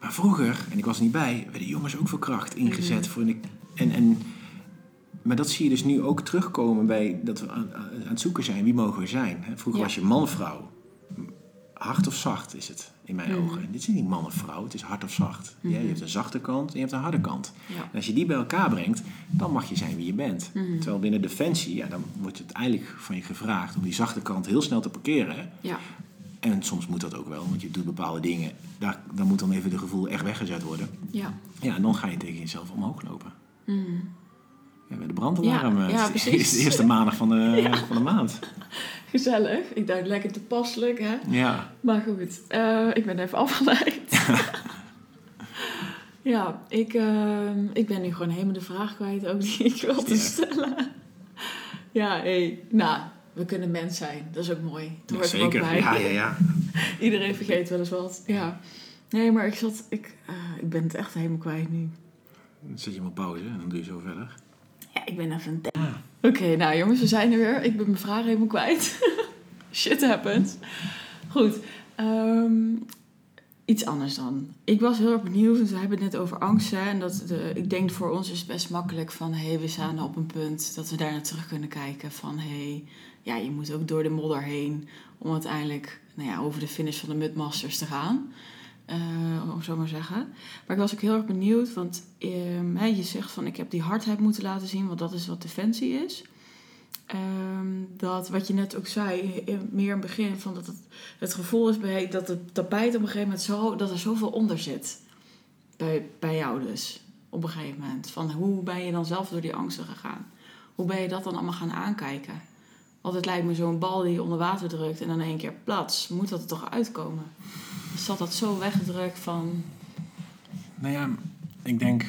Maar vroeger, en ik was er niet bij, werden jongens ook verkracht ingezet. Mhm. Voor een, en, en, maar dat zie je dus nu ook terugkomen bij dat we aan, aan het zoeken zijn. Wie mogen we zijn? Vroeger Ja. was je man-vrouw. Hard of zacht is het in mijn Mhm. ogen. En dit is niet man of vrouw, het is hard of zacht. Ja, je hebt een zachte kant en je hebt een harde kant. Ja. En als je die bij elkaar brengt, dan mag je zijn wie je bent. Mhm. Terwijl binnen Defensie, ja, dan wordt het eigenlijk van je gevraagd om die zachte kant heel snel te parkeren. Ja. En soms moet dat ook wel, want je doet bepaalde dingen. Daar, dan moet dan even de gevoel echt weggezet worden. Ja. Ja, en dan ga je tegen jezelf omhoog lopen. Mhm. Ja, bij de brandalarm. Ja, eh, het is- de eerste maandag van de, (laughs) van de maand. Gezellig. Ik dacht lekker toepasselijk, hè? Ja. Maar goed, eh, ik ben even (laughs) afgeleid. (laughs) ja, ik, ehm, ik ben nu gewoon helemaal de vraag kwijt ook die ik wilde stellen. ja, hé, nou, we kunnen mens zijn. Dat is ook mooi. Dat hoort er ook zeker. bij. Ja, ja, ja. Iedereen vergeet wel eens wat. Ja. Nee, maar ik zat, ik, eh, ik ben het echt helemaal kwijt nu. Dan zet je hem op pauze en dan doe je zo verder. Ja, ik ben even een Oké, nou jongens, we zijn er weer. Ik ben mijn vraag helemaal kwijt. (laughs) Shit happens. Goed. ehm, iets anders dan. Ik was heel erg benieuwd, want we hebben het net over angst. Hè, en dat de, ik denk voor ons is het best makkelijk van... hé, hey, we staan op een punt dat we daar naar terug kunnen kijken. Van hé, hey, ja, je moet ook door de modder heen... om uiteindelijk nou ja, over de finish van de Mudmasters te gaan. Eh, om zo maar zeggen. Maar ik was ook heel erg benieuwd, want ehm, je zegt van ik heb die hardheid moeten laten zien, want dat is wat defensie is. Ehm, dat wat je net ook zei, in- meer in het begin, van dat het, het gevoel is bij, dat het tapijt op een gegeven moment zo, dat er zoveel onder zit. Bij, bij jou dus, op een gegeven moment. Van hoe ben je dan zelf door die angsten gegaan? Hoe ben je dat dan allemaal gaan aankijken? Want het lijkt me zo'n bal die je onder water drukt en dan één keer plats. Moet dat er toch uitkomen? Zat dat zo weggedrukt van... Nou ja, ik denk...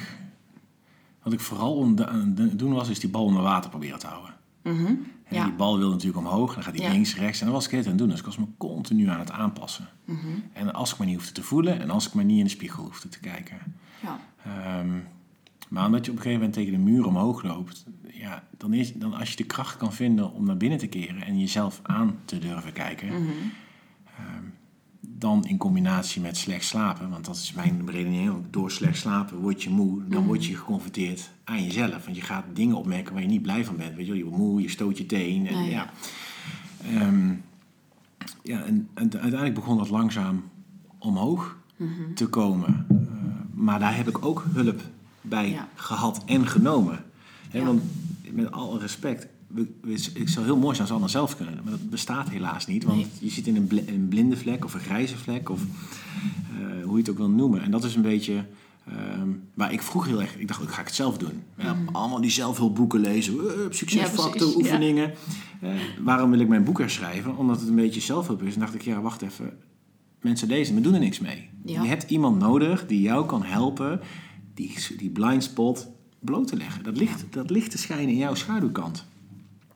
Wat ik vooral aan het doen was, is die bal onder water proberen te houden. mhm, En Ja. Die bal wil natuurlijk omhoog, dan gaat hij Ja. links, rechts. En dat was ik het aan het doen. Dus ik was me continu aan het aanpassen. mhm, En als ik maar niet hoefde te voelen en als ik maar niet in de spiegel hoefde te kijken. Ja. Ehm, maar omdat je op een gegeven moment tegen de muur omhoog loopt, ja, dan is, dan als je de kracht kan vinden om naar binnen te keren en jezelf aan te durven kijken, mhm, dan in combinatie met slecht slapen, want dat is mijn redenering, want door slecht slapen word je moe, dan Mhm. word je geconfronteerd aan jezelf. Want je gaat dingen opmerken waar je niet blij van bent. Weet je, je wordt moe, je stoot je teen. En, Nee. ja. Ehm, ja, en, en uiteindelijk begon dat langzaam omhoog mhm. te komen. Eh, maar daar heb ik ook hulp bij Ja. gehad en genomen. Ja. Want met alle respect, ik zou heel mooi zijn als allemaal zelf kunnen. Maar dat bestaat helaas niet. Want Nee. je zit in een, bl- een blinde vlek of een grijze vlek. Of eh, hoe je het ook wil noemen. En dat is een beetje... ehm waar ik vroeg heel erg... Ik dacht, ik ga ik het zelf doen. Ja, allemaal die zelfhulpboeken lezen. uh, succesfactor, Mhm. ja. oefeningen. Eh, waarom wil ik mijn boek herschrijven? Omdat het een beetje zelfhulp is. En dacht ik, ja, wacht even. Mensen lezen, maar doen er niks mee. Je hebt iemand nodig die jou kan helpen... die, die blind spot bloot te leggen. Dat licht, dat licht te schijnen in jouw schaduwkant.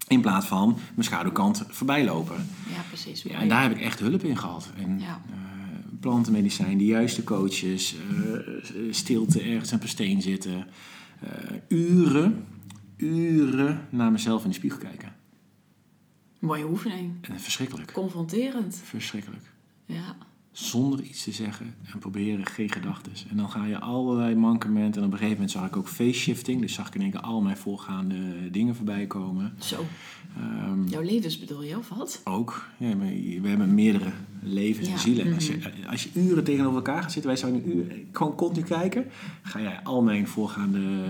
In plaats van mijn schaduwkant voorbij lopen. Ja, precies. Ja, en daar heb ik echt hulp in gehad. En, Ja. eh, plantenmedicijn, de juiste coaches, eh, stilte ergens op een steen zitten. eh, uren, uren naar mezelf in de spiegel kijken. Mooie oefening. En verschrikkelijk. Confronterend. Verschrikkelijk. Ja. Zonder iets te zeggen en proberen geen gedachten. En dan ga je allerlei mankementen. En op een gegeven moment zag ik ook face shifting. Dus zag ik in één keer al mijn voorgaande dingen voorbij komen. Zo. Ehm, Jouw levens bedoel je, of wat? Ook. Ja, maar we hebben meerdere levens en zielen. En als, mhm. je, als je uren tegenover elkaar gaat zitten, wij zouden een uur gewoon continu kijken, ga jij al mijn voorgaande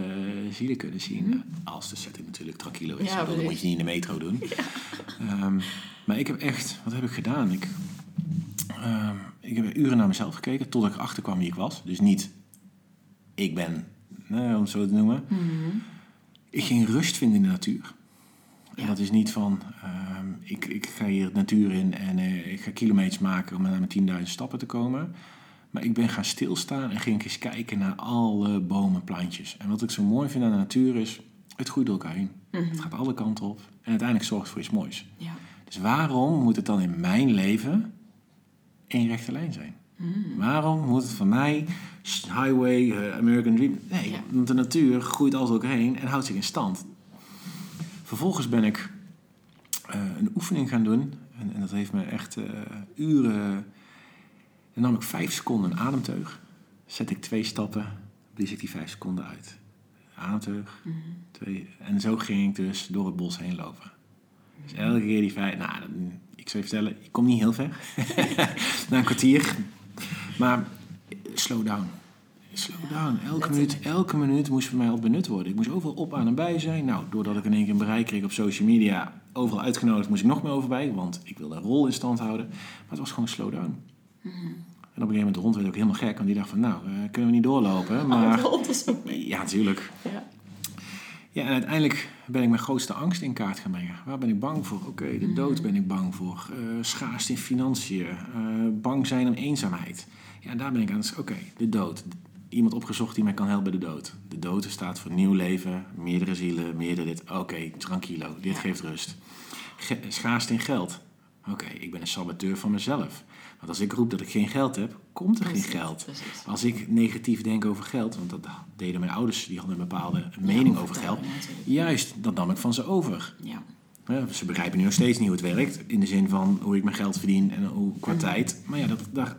zielen kunnen zien. Als de setting natuurlijk tranquilo is. Mhm. Ja, dat moet je niet in de metro doen. (laughs) Ehm, Maar ik heb echt, wat heb ik gedaan? Ik, ehm, ik heb uren naar mezelf gekeken totdat ik erachter kwam wie ik was. Dus niet, ik ben, nee, om het zo te noemen. Mhm. Ik ging rust vinden in de natuur. En dat is niet van, ehm, ik, ik ga hier de natuur in en eh, ik ga kilometers maken om naar mijn 10.000 stappen te komen. Maar ik ben gaan stilstaan en ging eens kijken naar alle bomen, plantjes. En wat ik zo mooi vind aan de natuur is, het groeit door elkaar heen. Mhm. Het gaat alle kanten op en uiteindelijk zorgt het voor iets moois. Ja. Dus waarom moet het dan in mijn leven één rechte lijn zijn? Mhm. Waarom moet het van mij highway, eh, American Dream? Nee, Ja. want de natuur groeit altijd ook heen en houdt zich in stand. Vervolgens ben ik eh, een oefening gaan doen. En, en dat heeft me echt eh, uren... Dan nam ik vijf seconden een ademteug. Zet ik twee stappen, blies ik die vijf seconden uit. Ademteug, Mhm. twee... En zo ging ik dus door het bos heen lopen. Dus elke keer die vijf... Nou, dan- ik zou je vertellen, ik kom niet heel ver. (laughs) Na een kwartier. Maar slow down. Slow down. Elke minuut, elke minuut moest voor mij al benut worden. Ik moest overal op aan en bij zijn. Nou, doordat ik in één keer een bereik kreeg op social media, overal uitgenodigd, moest ik nog meer over bij. Want ik wilde een rol in stand houden. Maar het was gewoon slow down. Mhm. En op een gegeven moment de hond werd ook helemaal gek. Want die dacht van, nou, eh, kunnen we niet doorlopen? Maar... Maar Oh, is ook mee. ja, natuurlijk. Ja. Ja, en uiteindelijk ben ik mijn grootste angst in kaart gaan brengen. Waar ben ik bang voor? Oké, de dood ben ik bang voor. Eh schaarste in financiën. eh, bang zijn om eenzaamheid. Ja, daar ben ik aan. Oké, de dood. Iemand opgezocht die mij kan helpen bij de dood. De dood staat voor nieuw leven, meerdere zielen, meerdere dit. Oké, tranquilo, dit geeft rust. Ge- schaarste in geld. Oké, ik ben een saboteur van mezelf. Want als ik roep dat ik geen geld heb, komt er geen geld. Precies. Als ik negatief denk over geld, want dat deden mijn ouders, die hadden een bepaalde mening Ja, over geld. Juist, dat nam ik van ze over. Ja. Ja, ze begrijpen nu nog steeds niet hoe het werkt. In de zin van hoe ik mijn geld verdien en hoe, qua Mhm. tijd. Maar ja, dat, dat,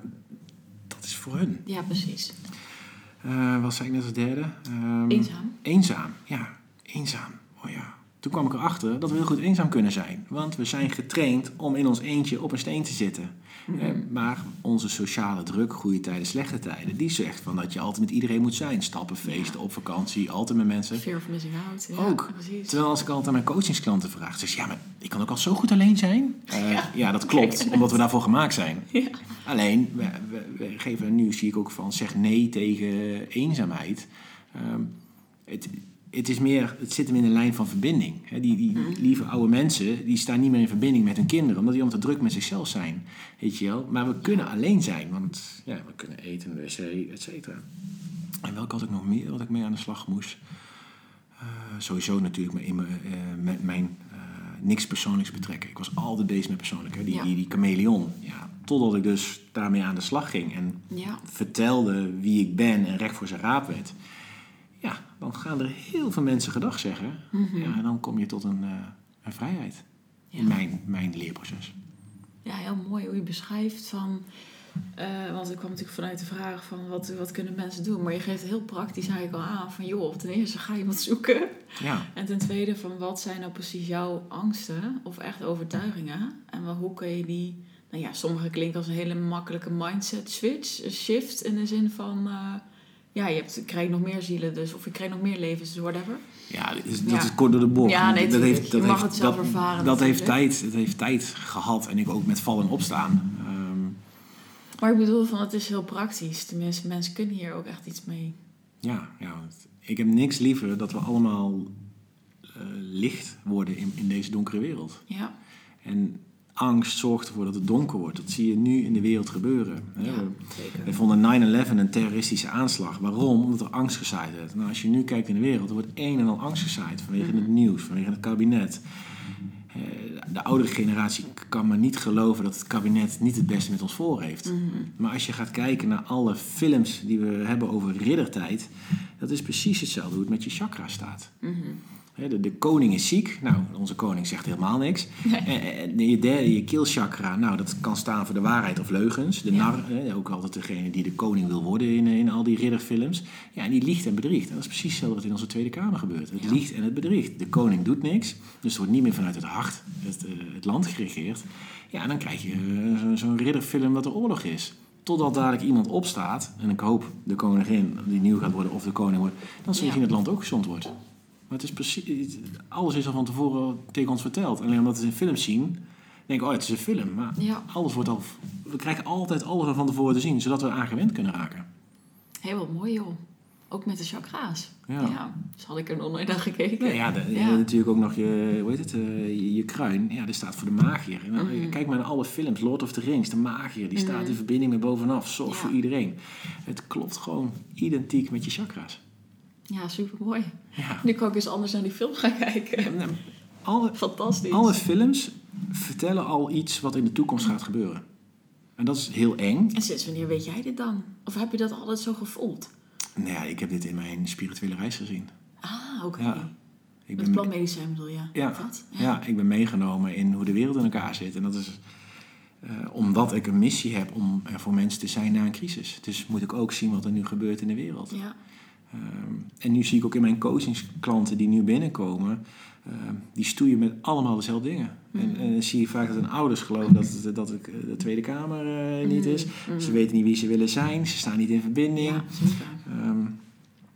dat is voor hun. ja, precies. Eh, wat zei ik net als derde? Ehm, Eenzaam. Eenzaam, ja. Eenzaam. Oh ja. Toen kwam ik erachter dat we heel goed eenzaam kunnen zijn. Want we zijn getraind om in ons eentje op een steen te zitten. Mhm. Eh, maar onze sociale druk, goede tijden, slechte tijden, die zegt van dat je altijd met iedereen moet zijn. Stappen, feesten, op vakantie, altijd met mensen. Fear of missing out. Ja, Ook. Precies. Terwijl als ik altijd aan mijn coachingsklanten vraag, zeg ze, ja, maar ik kan ook al zo goed alleen zijn. Eh, Ja. ja. dat klopt, Kijk. (laughs) omdat we daarvoor gemaakt zijn. Alleen, we, we, we geven nu, zie ik ook van, zeg nee tegen eenzaamheid. Ehm, het, het, is meer, het zit hem in de lijn van verbinding. Die, die Mhm. lieve oude mensen, die staan niet meer in verbinding met hun kinderen, omdat die allemaal te druk met zichzelf zijn. Weet je wel? Maar we kunnen alleen zijn, want ja, we kunnen eten, wc, et cetera. En welke had ik nog meer wat ik mee aan de slag moest? Eh, sowieso natuurlijk met, in mijn, eh, met mijn eh, niks persoonlijks betrekken. Ik was altijd bezig met persoonlijk. Hè? Die, Ja. die, die chameleon. Ja, totdat ik dus daarmee aan de slag ging en Ja. vertelde wie ik ben en recht voor zijn raap werd. Dan gaan er heel veel mensen gedag zeggen. Mhm. Ja, en dan kom je tot een, eh, een vrijheid. Ja. In mijn, mijn leerproces. Ja, heel mooi hoe je beschrijft van... eh, want ik kwam natuurlijk vanuit de vraag van wat, wat kunnen mensen doen. Maar je geeft heel praktisch eigenlijk al aan van... joh, ten eerste ga je wat (laughs) zoeken. Ja, En ten tweede van wat zijn nou precies jouw angsten of echt overtuigingen? En wel, hoe kun je die... Nou ja, sommige klinken als een hele makkelijke mindset switch. Een shift in de zin van... eh, ja, je, hebt, krijgt nog meer zielen dus. Of je krijgt nog meer levens, dus whatever. ja, dat Ja. is kort door de bocht. Ja, nee, dat heeft, dat Je mag heeft, het zelf dat, ervaren Dat heeft, tijd, het heeft tijd gehad. En ik ook met vallen en opstaan. Ehm, Maar ik bedoel van, het is heel praktisch. Tenminste, mensen kunnen hier ook echt iets mee. Ja, ja ik heb niks liever dat we allemaal eh, licht worden in, in deze donkere wereld. Ja, En angst zorgt ervoor dat het donker wordt. Dat zie je nu in de wereld gebeuren. Ja We vonden 9-11 een terroristische aanslag. Waarom? Omdat er angst gezaaid werd. Nou, als je nu kijkt in de wereld, er wordt een en al angst gezaaid. Vanwege Mhm. het nieuws, vanwege het kabinet. Eh, De oudere generatie kan maar niet geloven dat het kabinet niet het beste met ons voor heeft. Mhm. Maar als je gaat kijken naar alle films die we hebben over riddertijd, dat is precies hetzelfde hoe het met je chakra staat. Mhm. Hè, De, de koning is ziek. Nou, onze koning zegt helemaal niks. Nee. En, je derde, je keelchakra, nou, dat kan staan voor de waarheid of leugens. De nar, ook altijd degene die de koning wil worden in, in al die ridderfilms. Ja, en die liegt en bedriegt. En dat is precies hetzelfde wat in onze Tweede Kamer gebeurt. Het Ja. liegt en het bedriegt. De koning doet niks, dus er wordt niet meer vanuit het hart het, eh, het land geregeerd. Ja, en dan krijg je eh, zo- zo'n ridderfilm dat er oorlog is. Totdat dadelijk iemand opstaat, en ik hoop de koningin die nieuw gaat worden of de koning wordt, dan zul je Ja. zien dat het land ook gezond wordt. Maar het is precies, alles is al van tevoren tegen ons verteld. Alleen omdat we het in films zien, denk ik, oh, het is een film. Maar Ja. alles wordt al, we krijgen altijd alles van tevoren te zien, zodat we aan gewend kunnen raken. Heel wat mooi, joh. Ook met de chakra's. Ja. Ja. dus had ik er nog nooit naar gekeken. Nee, ja, de, Ja. natuurlijk ook nog je, hoe heet het, eh, je, je kruin. Ja, die staat voor de magier. En dan, Mhm. Kijk maar naar alle films. Lord of the Rings, de magier. Die staat Mhm. in verbinding met bovenaf. Zorg Ja. voor iedereen. Het klopt gewoon identiek met je chakra's. Ja, super mooi. Ja. Nu kan ik eens anders naar die film gaan kijken. En, eh, Alle, Fantastisch. alle films vertellen al iets wat in de toekomst gaat gebeuren. En dat is heel eng. En sinds wanneer weet jij dit dan? Of heb je dat altijd zo gevoeld? Nou ja, ik heb dit in mijn spirituele reis gezien. Ah, oké. Ja. Ik Met ben, bedoel je? Ja. Wat? ja, ik ben meegenomen in hoe de wereld in elkaar zit. En dat is eh, omdat ik een missie heb om er voor mensen te zijn na een crisis. Dus moet ik ook zien wat er nu gebeurt in de wereld. Ja. Ehm, en nu zie ik ook in mijn coachingsklanten die nu binnenkomen, ehm, die stoeien met allemaal dezelfde dingen. En, Mhm. en dan zie je vaak dat een ouders geloven dat, het, dat het de Tweede Kamer eh, niet is. Mhm. Ze weten niet wie ze willen zijn, ze staan niet in verbinding. Ja. Ehm,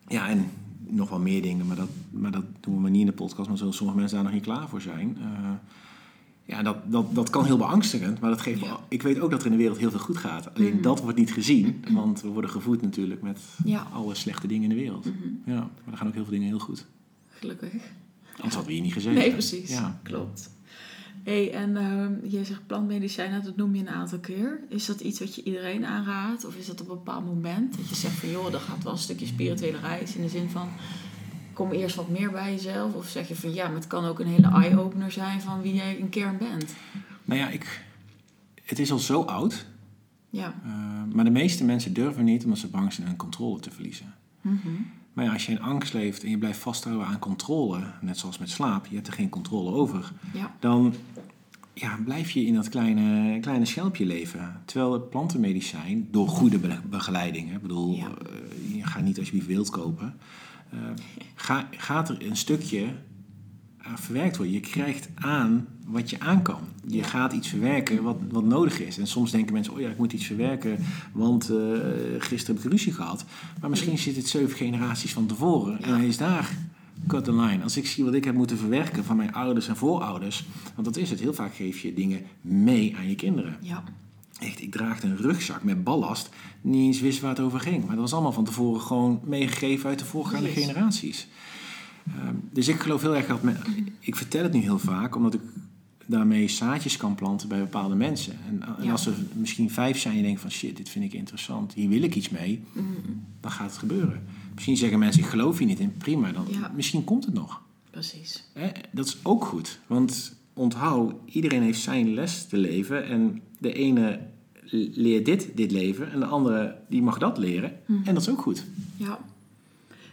ja, en nog wel meer dingen, maar dat, maar dat doen we maar niet in de podcast, maar zullen sommige mensen daar nog niet klaar voor zijn. Eh, ja, dat, dat, dat kan heel beangstigend, maar dat geeft Ja. ik weet ook dat er in de wereld heel veel goed gaat. Alleen Mhm. dat wordt niet gezien, want we worden gevoed natuurlijk met Ja. alle slechte dingen in de wereld. Mhm. Ja, maar er gaan ook heel veel dingen heel goed. Gelukkig. Anders hadden we hier niet gezeten. Nee, precies. Ja. Klopt. hey, en ehm je zegt plantmedicijnen, dat noem je een aantal keer. Is dat iets wat je iedereen aanraadt? Of is dat op een bepaald moment dat je zegt van... joh, dat gaat wel een stukje spirituele reis in de zin van... kom eerst wat meer bij jezelf? Of zeg je van ja, maar het kan ook een hele eye-opener zijn van wie jij in kern bent? Nou ja, ik, het is al zo oud, Ja. eh, maar de meeste mensen durven niet omdat ze bang zijn hun controle te verliezen. Mhm. Maar ja, als je in angst leeft en je blijft vasthouden aan controle, net zoals met slaap, je hebt er geen controle over, Ja. dan ja, blijf je in dat kleine, kleine schelpje leven. Terwijl het plantenmedicijn, door goede be- begeleiding, ik bedoel, Ja. eh, je gaat niet alsjeblieft wild kopen, eh, ga, gaat er een stukje aan verwerkt worden. Je krijgt aan wat je aan kan. Je gaat iets verwerken wat, wat nodig is. En soms denken mensen, oh ja, ik moet iets verwerken, want eh, gisteren heb ik ruzie gehad. Maar misschien zit het zeven generaties van tevoren. En hij is daar cut the line. Als ik zie wat ik heb moeten verwerken van mijn ouders en voorouders. Want dat is het. Heel vaak geef je dingen mee aan je kinderen. Ja. Echt, ik draagde een rugzak met ballast. Niet eens wist waar het over ging. Maar dat was allemaal van tevoren gewoon meegegeven uit de voorgaande Yes. generaties. Ehm, dus ik geloof heel erg dat... Ik vertel het nu heel vaak, omdat ik daarmee zaadjes kan planten bij bepaalde mensen. En, en Ja. als er misschien vijf zijn die denken van... shit, dit vind ik interessant, hier wil ik iets mee. Mhm. Dan gaat het gebeuren. Misschien zeggen mensen, ik geloof hier niet in. Prima, dan, Ja. misschien komt het nog. Precies. Dat is ook goed. Want onthoud, iedereen heeft zijn les te leven. En de ene leert dit, dit leven. En de andere, die mag dat leren. Mhm. En dat is ook goed. Ja.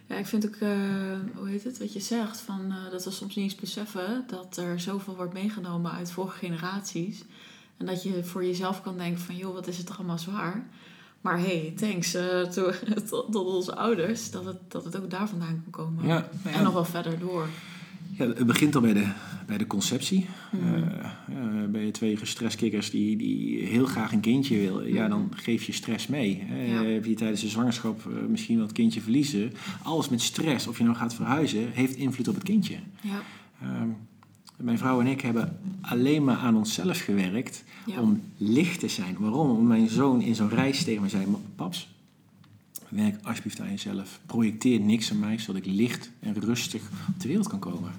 Ja, ik vind ook, eh, hoe heet het, wat je zegt, van, eh, dat we soms niet eens beseffen dat er zoveel wordt meegenomen uit vorige generaties. En dat je voor jezelf kan denken van, joh, wat is het toch allemaal zwaar. Maar hey, thanks eh, to- (laughs) tot, tot onze ouders, dat het, dat het ook daar vandaan kan komen. Ja, En nog wel verder door. Ja, het begint al bij de, bij de conceptie. Mhm. Eh, eh, bij je twee gestresskikkers die, die heel graag een kindje willen, ja, dan geef je stress mee. Ja. Heb je tijdens de zwangerschap eh, misschien wel het kindje verliezen. Alles met stress, of je nou gaat verhuizen, heeft invloed op het kindje. Ja. Ehm, mijn vrouw en ik hebben alleen maar aan onszelf gewerkt om licht te zijn. Waarom? Omdat mijn zoon in zo'n reis tegen me zei: Paps, werk alsjeblieft aan jezelf. Projecteer niks aan mij, zodat ik licht en rustig op de wereld kan komen.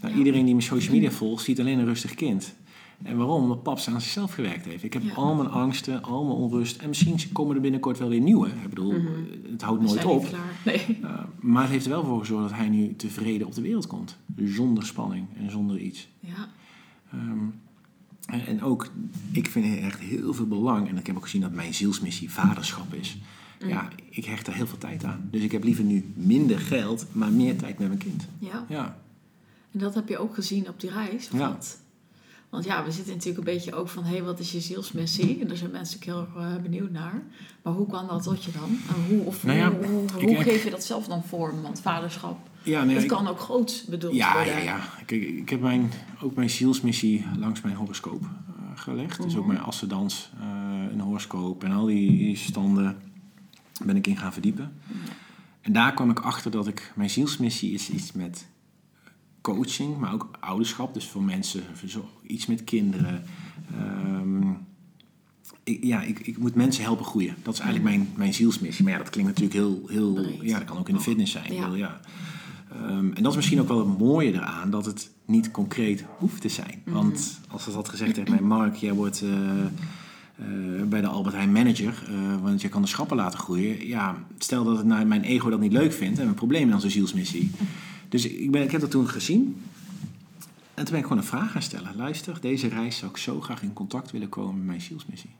Nou. Iedereen die mijn social media volgt, ziet alleen een rustig kind. En waarom? Omdat paps aan zichzelf gewerkt heeft. Ik heb Ja. al mijn angsten, al mijn onrust. En misschien komen er binnenkort wel weer nieuwe. Ik bedoel, Mhm. het houdt nooit op. Nee. Uh, maar het heeft er wel voor gezorgd dat hij nu tevreden op de wereld komt. Zonder spanning en zonder iets. Ja. Ehm, en, en ook, ik vind echt heel veel belang. En ik heb ook gezien dat mijn zielsmissie vaderschap is. Mm. Ja, ik hecht daar heel veel tijd aan. Dus ik heb liever nu minder geld, maar meer tijd met mijn kind. Ja. Ja, En dat heb je ook gezien op die reis? Ja. wat? Want ja, we zitten natuurlijk een beetje ook van... hé, hey, wat is je zielsmissie? En daar zijn mensen heel eh, benieuwd naar. Maar hoe kwam dat tot je dan? En hoe of Nou ja, hoe, geef je dat zelf dan vorm? Want vaderschap, ja, nee, het ik- kan ook groots bedoeld ja, worden. ja, ja. Kijk, ik heb mijn, ook mijn zielsmissie langs mijn horoscoop eh, gelegd. Dus ook Mhm. mijn ascendans, eh een horoscoop en al die standen ben ik in gaan verdiepen. En daar kwam ik achter dat ik mijn zielsmissie is iets met coaching, maar ook ouderschap. Dus voor mensen, voor zo, iets met kinderen. Ehm, ik, ja, ik, ik moet mensen helpen groeien. Dat is eigenlijk mijn, mijn zielsmissie. Maar ja, dat klinkt natuurlijk heel... heel Breed. ja, dat kan ook in de fitness zijn. Ja. Bedoel, ja. Ehm, en dat is misschien ook wel het mooie eraan, dat het niet concreet hoeft te zijn. Want als dat had gezegd tegen mij, Mark, jij wordt eh, eh, bij de Albert Heijn manager, eh, want je kan de schappen laten groeien. Ja, stel dat het nou, mijn ego dat niet leuk vindt en een probleem dan zo'n zielsmissie. Dus ik, ben, ik heb dat toen gezien. En toen ben ik gewoon een vraag gaan stellen. Luister, deze reis zou ik zo graag in contact willen komen met mijn zielsmissie.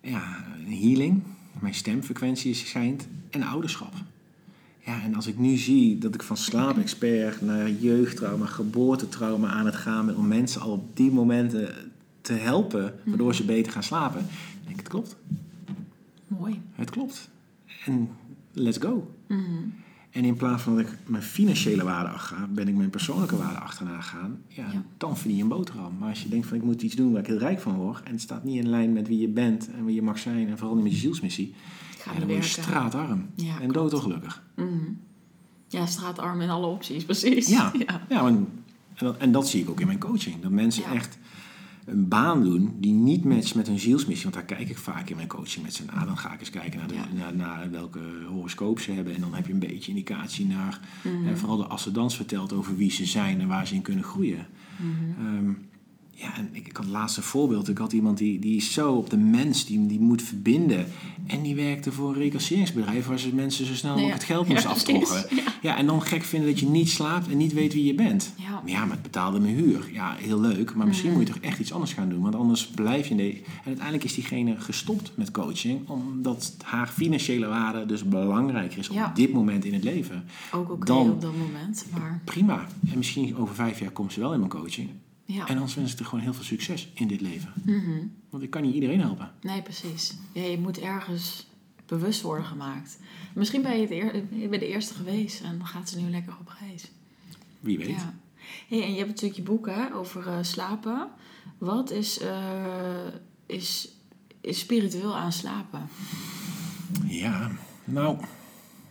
Ja, een healing, mijn stemfrequentie schijnt en ouderschap. Ja, en als ik nu zie dat ik van slaapexpert naar jeugdtrauma, geboortetrauma aan het gaan ben om mensen al op die momenten te helpen, waardoor ze beter gaan slapen, denk het klopt. Mooi. Het klopt. En let's go. En in plaats van dat ik mijn financiële waarde achterga, ben ik mijn persoonlijke waarde achterna gegaan. Ja, Ja. dan verdien je een boterham. Maar als je denkt van ik moet iets doen waar ik heel rijk van word, en het staat niet in lijn met wie je bent en wie je mag zijn, en vooral niet met je zielsmissie, Ga ja, dan word je straatarm. Ja, en klopt. doodongelukkig. Mhm. Ja, straatarm in alle opties, precies. Ja, (laughs) ja. ja. en, en, dat, en dat zie ik ook in mijn coaching. Dat mensen echt een baan doen die niet matcht met hun zielsmissie. Want daar kijk ik vaak in mijn coaching met z'n ah, Dan ga ik eens kijken naar, de, Ja. naar, naar welke horoscoop ze hebben. En dan heb je een beetje indicatie naar... En vooral de ascendans vertelt over wie ze zijn en waar ze in kunnen groeien. Mhm. Ehm, ja, en ik, ik had laatst een voorbeeld. Ik had iemand die, die is zo op de mens, die, die moet verbinden. En die werkte voor een recasseringsbedrijf waar ze mensen zo snel mogelijk Ja. het geld Ja, (laughs) moesten precies. aftrokken. Ja. en dan gek vinden dat je niet slaapt en niet weet wie je bent. Ja. Maar ja, maar het betaalde mijn huur. Ja, heel leuk. Maar misschien moet je toch echt iets anders gaan doen. Want anders blijf je in de... En uiteindelijk is diegene gestopt met coaching. Omdat haar financiële waarde dus belangrijker is Ja. op dit moment in het leven. Ook oké op dat moment, maar Prima. En misschien over vijf jaar komt ze wel in mijn coaching. Ja. En anders wens ik er gewoon heel veel succes in dit leven. Mhm. Want ik kan niet iedereen helpen. Nee, precies. Ja, je moet ergens bewust worden gemaakt. Misschien ben je het eer, de eerste geweest en dan gaat ze nu lekker op reis. Wie weet. Ja. Hey, en je hebt natuurlijk je boek hè, over eh, slapen. Wat is, eh, is, is spiritueel aan slapen? Ja, nou,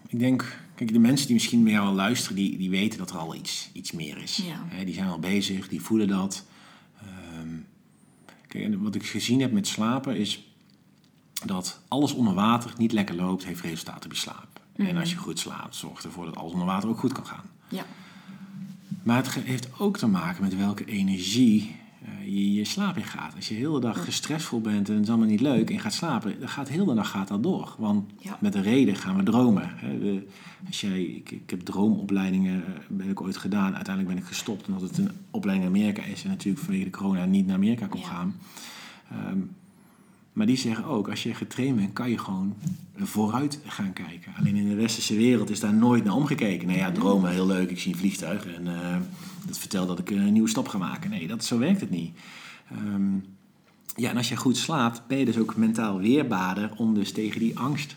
ik denk... Kijk, de mensen die misschien jou al luisteren, die, die weten dat er al iets, iets meer is. Ja. Die zijn al bezig, die voelen dat. Ehm, kijk, en wat ik gezien heb met slapen is dat alles onder water niet lekker loopt, heeft resultaat op je slaap. En Mhm. als je goed slaapt, zorgt ervoor dat alles onder water ook goed kan gaan. Ja. Maar het heeft ook te maken met welke energie eh, je je slaap in gaat. Als je de dag gestressvol bent en het is allemaal niet leuk en je gaat slapen, dan gaat heel de dag gaat dat door. Want Ja. met de reden gaan we dromen. Hè. We- als jij, ik, ik heb droomopleidingen eh, ben ik ooit gedaan. Uiteindelijk ben ik gestopt omdat het een opleiding in Amerika is en natuurlijk vanwege de corona niet naar Amerika kon Ja. gaan. Ehm, maar die zeggen ook, als je getraind bent, kan je gewoon vooruit gaan kijken. Alleen in de westerse wereld is daar nooit naar omgekeken. Nou ja, dromen, heel leuk, ik zie een vliegtuig en eh, dat vertelt dat ik een nieuwe stap ga maken. Nee, dat, zo werkt het niet. Ehm, ja, en als je goed slaapt, ben je dus ook mentaal weerbaarder om dus tegen die angst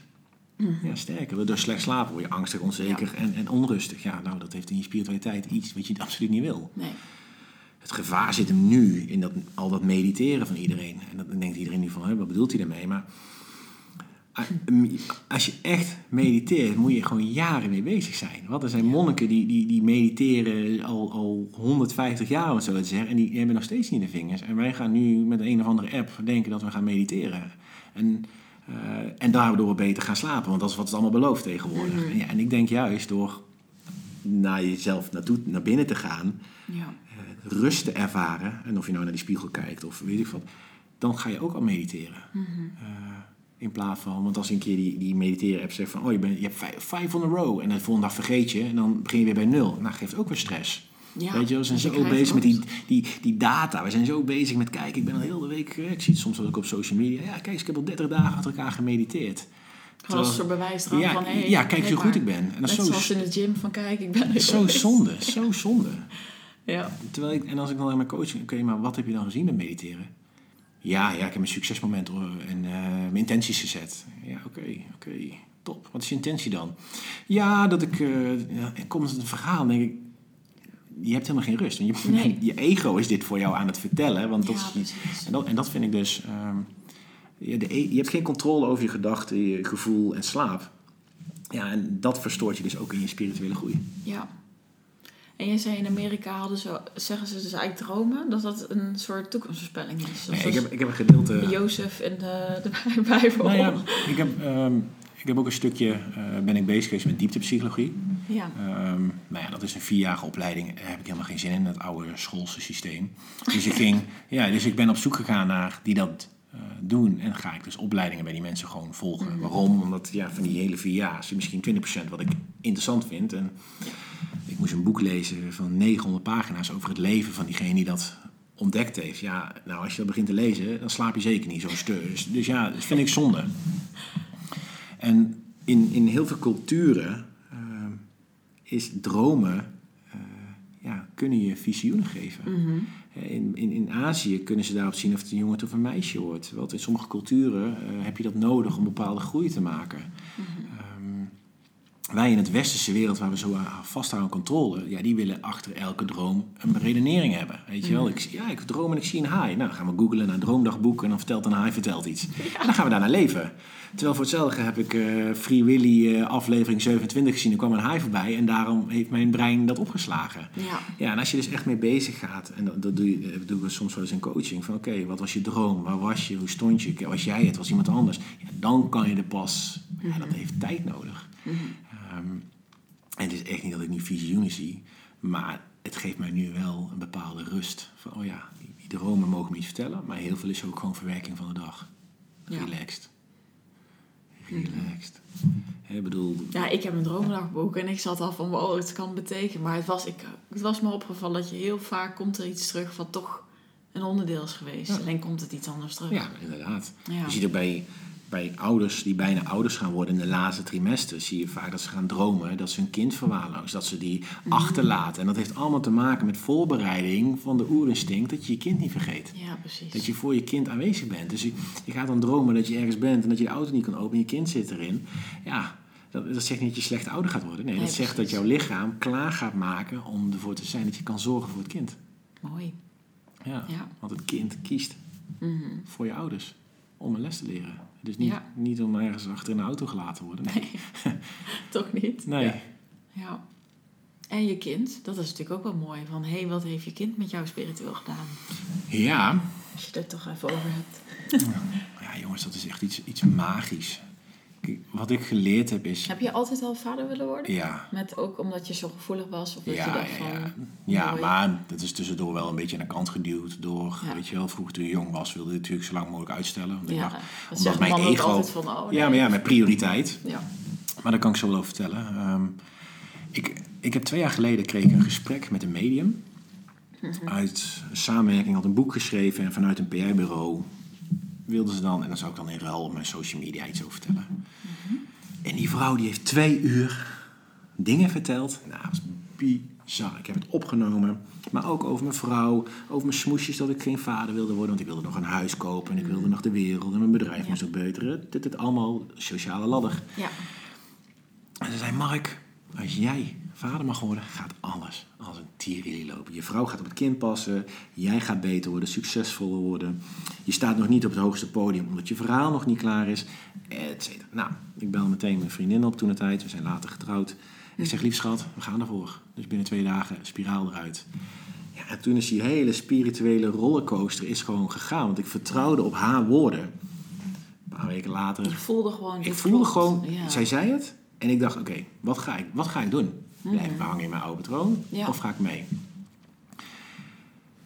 ja, sterker. Door slecht slapen word je angstig, onzeker en, en onrustig. Ja, nou, dat heeft in je spiritualiteit iets wat je (laughs) absoluut niet wil. Nee. Het gevaar zit hem nu in dat, al dat mediteren van iedereen. En dat, dan denkt iedereen nu van, hè, wat bedoelt hij daarmee? Maar als je echt mediteert, moet je gewoon jaren mee bezig zijn. Want er zijn monniken die, die, die mediteren al, al 150 jaar, om het zo te zeggen. En die hebben nog steeds niet in de vingers. En wij gaan nu met een of andere app denken dat we gaan mediteren. En, eh, en daardoor beter gaan slapen. Want dat is wat het allemaal belooft tegenwoordig. en, ja, en ik denk juist door naar jezelf naartoe, naar binnen te gaan Ja. eh, rust te ervaren, en of je nou naar die spiegel kijkt of weet ik wat, dan ga je ook al mediteren. Mhm. Eh, in plaats van, want als je een keer die, die mediteren-app zegt van, oh je, bent, je hebt vijf, vijf on row en de volgende dag vergeet je en dan begin je weer bij nul. Nou, geeft ook weer stress. Ja, Weet je, we zijn zo bezig met die, die, die data. We zijn zo bezig met, kijk, ik ben al heel de week, eh, ik zie het soms ook op social media. Ja, kijk, eens, ik heb al 30 dagen achter elkaar gemediteerd. Gewoon als een bewijs eraan ja, van, hey, ja, kijk hoe goed ik ben. En dat is zo, zoals in de gym van, kijk, ik ben er zo zonde, zo zonde. (laughs) Ja. Terwijl ik, en als ik dan naar mijn coaching, oké, maar wat heb je dan gezien met mediteren? Ja, ja, ik heb mijn succesmoment en eh, mijn intenties gezet. Ja, oké, oké, top. Wat is je intentie dan? Ja, dat ik, eh ja, komt een verhaal, denk ik, je hebt helemaal geen rust. Want je, Nee. (laughs) je ego is dit voor jou aan het vertellen. Want dat, Ja, is- precies. en, dat, en dat vind ik dus, ehm, je, de, e- je hebt geen controle over je gedachten, je gevoel en slaap. Ja, en dat verstoort je dus ook in je spirituele groei. Ja. En jij zei in Amerika hadden ze, zeggen ze dus eigenlijk dromen, dat dat een soort toekomstvoorspelling is. Nee, ik, heb, ik heb een gedeelte... Jozef in de, de (laughs) Bijbel. Nou ja, ik heb, ehm, ik heb ook een stukje, eh, ben ik bezig geweest met dieptepsychologie. Ja. Ehm, nou ja, dat is een vierjarige opleiding. Daar heb ik helemaal geen zin in, het oude schoolse systeem. Dus ik, ging, (laughs) ja, dus ik ben op zoek gegaan naar die dat doen. En ga ik dus opleidingen bij die mensen gewoon volgen. Waarom? Omdat ja, van die hele vier jaar is misschien 20% wat ik interessant vind. En ik moest een boek lezen van 900 pagina's over het leven van diegene die dat ontdekt heeft. Ja, nou als je dat begint te lezen, dan slaap je zeker niet zo'n stuk. Dus, dus ja, dat vind ik zonde. En in, in heel veel culturen eh, is dromen, eh, ja, kunnen je visioenen geven. Mhm. In, in, in Azië kunnen ze daarop zien of het een jongen of een meisje wordt. Want in sommige culturen eh, heb je dat nodig om bepaalde groei te maken. Ehm, wij in het westerse wereld, waar we zo aan vasthouden aan controle, ja, die willen achter elke droom een redenering hebben. Weet je wel? Ik, ja, ik droom en ik zie een haai. Nou, dan gaan we googlen naar een droomdagboek en dan vertelt een haai vertelt iets. En dan gaan we daarna leven. Terwijl voor hetzelfde heb ik eh Free Willy eh, aflevering 27 gezien. Er kwam een haai voorbij en daarom heeft mijn brein dat opgeslagen. Ja. Ja, en als je dus echt mee bezig gaat, en dat, dat doe, je, dat doen we soms wel eens in coaching, van oké, wat was je droom? Waar was je? Hoe stond je? Was jij het? Was iemand anders? Ja, dan kan je er pas, ja, dat heeft tijd nodig. Ehm, en het is echt niet dat ik nu visioenen zie, maar het geeft mij nu wel een bepaalde rust. Van, oh ja, die, die dromen mogen me iets vertellen, maar heel veel is ook gewoon verwerking van de dag. Ja. Relaxed. Relaxed. Hè, Ik bedoel, Ja, ik heb een droomdagboek en ik zat al van, wow, het kan betekenen. Maar het was, ik, het was me opgevallen dat je heel vaak komt er iets terug wat toch een onderdeel is geweest. Ja. Alleen komt het iets anders terug. ja, inderdaad. Ja. Je ziet ook bij, bij ouders die bijna ouders gaan worden in de laatste trimester, zie je vaak dat ze gaan dromen dat ze hun kind verwaarlozen, dat ze die achterlaten. En dat heeft allemaal te maken met voorbereiding van de oerinstinct dat je je kind niet vergeet. Ja, precies. Dat je voor je kind aanwezig bent. Dus je, je gaat dan dromen dat je ergens bent en dat je de auto niet kan openen en je kind zit erin. Ja, dat, dat zegt niet dat je slechte ouder gaat worden. Nee, Nee, dat zegt dat jouw lichaam klaar gaat maken om ervoor te zijn dat je kan zorgen voor het kind. Mooi. Ja, Ja. want het kind kiest Mhm. voor je ouders om een les te leren. Dus niet, Ja. niet om ergens achter in de auto gelaten te worden. Nee. (laughs) Toch niet? Nee. Ja. ja. En je kind, dat is natuurlijk ook wel mooi. Van, hé, hey, wat heeft je kind met jou spiritueel gedaan? Ja. Als je het er toch even over hebt. ja, jongens, dat is echt iets, iets magisch. Wat ik geleerd heb is... Heb je altijd al vader willen worden? Ja, Met ook omdat je zo gevoelig was? Of dat je Ja, dacht ja, van... ja. ja mooi. maar dat is tussendoor wel een beetje aan de kant geduwd door, Ja. weet je wel, vroeger toen je jong was, wilde je natuurlijk zo lang mogelijk uitstellen. Want Ja, dacht, dat omdat mijn ego- altijd van, oh nee. ja, maar ja, met prioriteit. Ja. Maar dat kan ik zo wel over vertellen. Ehm, ik, ik heb twee jaar geleden kreeg ik een gesprek met een medium. Mhm. Uit samenwerking had een boek geschreven en vanuit een PR-bureau wilden ze dan, en dan zou ik dan in ruil op mijn social media iets over vertellen. Mhm. En die vrouw die heeft twee uur dingen verteld. Nou, dat was bizar. Ik heb het opgenomen. Maar ook over mijn vrouw, over mijn smoesjes dat ik geen vader wilde worden. Want ik wilde nog een huis kopen en ik wilde nog de wereld en mijn bedrijf Ja. moest ook beteren. Dit, dit allemaal sociale ladder. ja. En ze zei, Mark, als jij vader mag worden, gaat alles als een tierenlier lopen. Je vrouw gaat op het kind passen, jij gaat beter worden, succesvoller worden. Je staat nog niet op het hoogste podium omdat je verhaal nog niet klaar is, et cetera. Nou, ik bel meteen mijn vriendin op toen de tijd, we zijn later getrouwd. Ik zeg, lief schat, we gaan ervoor. Dus binnen twee dagen, spiraal eruit. Ja, en toen is die hele spirituele rollercoaster is gewoon gegaan, want ik vertrouwde op haar woorden. Een paar weken later Je voelde gewoon... ik voelde klopt. gewoon, Ja. zij zei het. En ik dacht, oké, wat, ga ik, wat ga ik doen? Blijf ik hangen in mijn oude patroon? Ja. Of ga ik mee?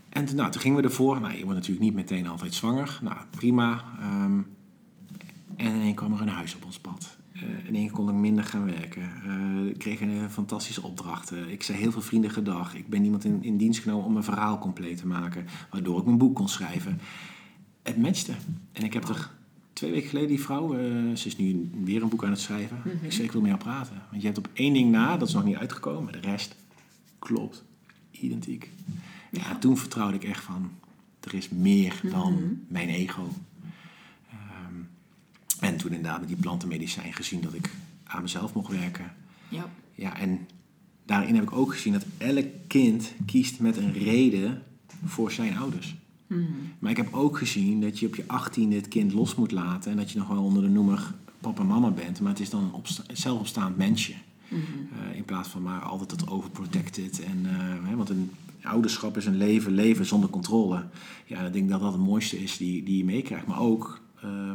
En toen, nou, toen gingen we ervoor. Nou, je wordt natuurlijk niet meteen altijd zwanger. Nou, prima. Ehm, en ineens kwam er een huis op ons pad. Uh, ineens kon ik minder gaan werken. Eh, ik kreeg een fantastische opdrachten. Ik zei heel veel vrienden gedag. Ik ben iemand in, in dienst genomen om mijn verhaal compleet te maken. Waardoor ik mijn boek kon schrijven. Het matchte. En ik heb er twee weken geleden die vrouw, eh, ze is nu weer een boek aan het schrijven. Mhm. Ik zei, ik wil met jou praten. Want je hebt op één ding na, dat is nog niet uitgekomen. Maar de rest klopt. Identiek. Ja, Ja. toen vertrouwde ik echt van, er is meer dan Mhm. mijn ego. Ehm, en toen inderdaad met die plantenmedicijn gezien dat ik aan mezelf mocht werken. Ja. Ja, en daarin heb ik ook gezien dat elk kind kiest met een reden voor zijn ouders. Mhm. Maar ik heb ook gezien dat je op je achttiende het kind los moet laten en dat je nog wel onder de noemer papa en mama bent, maar het is dan een opsta- zelfopstaand mensje. Eh, in plaats van maar altijd dat overprotected. En, eh, hè, want een ouderschap is een leven, leven zonder controle. Ja, ik denk dat dat het mooiste is die, die je meekrijgt. Maar ook eh,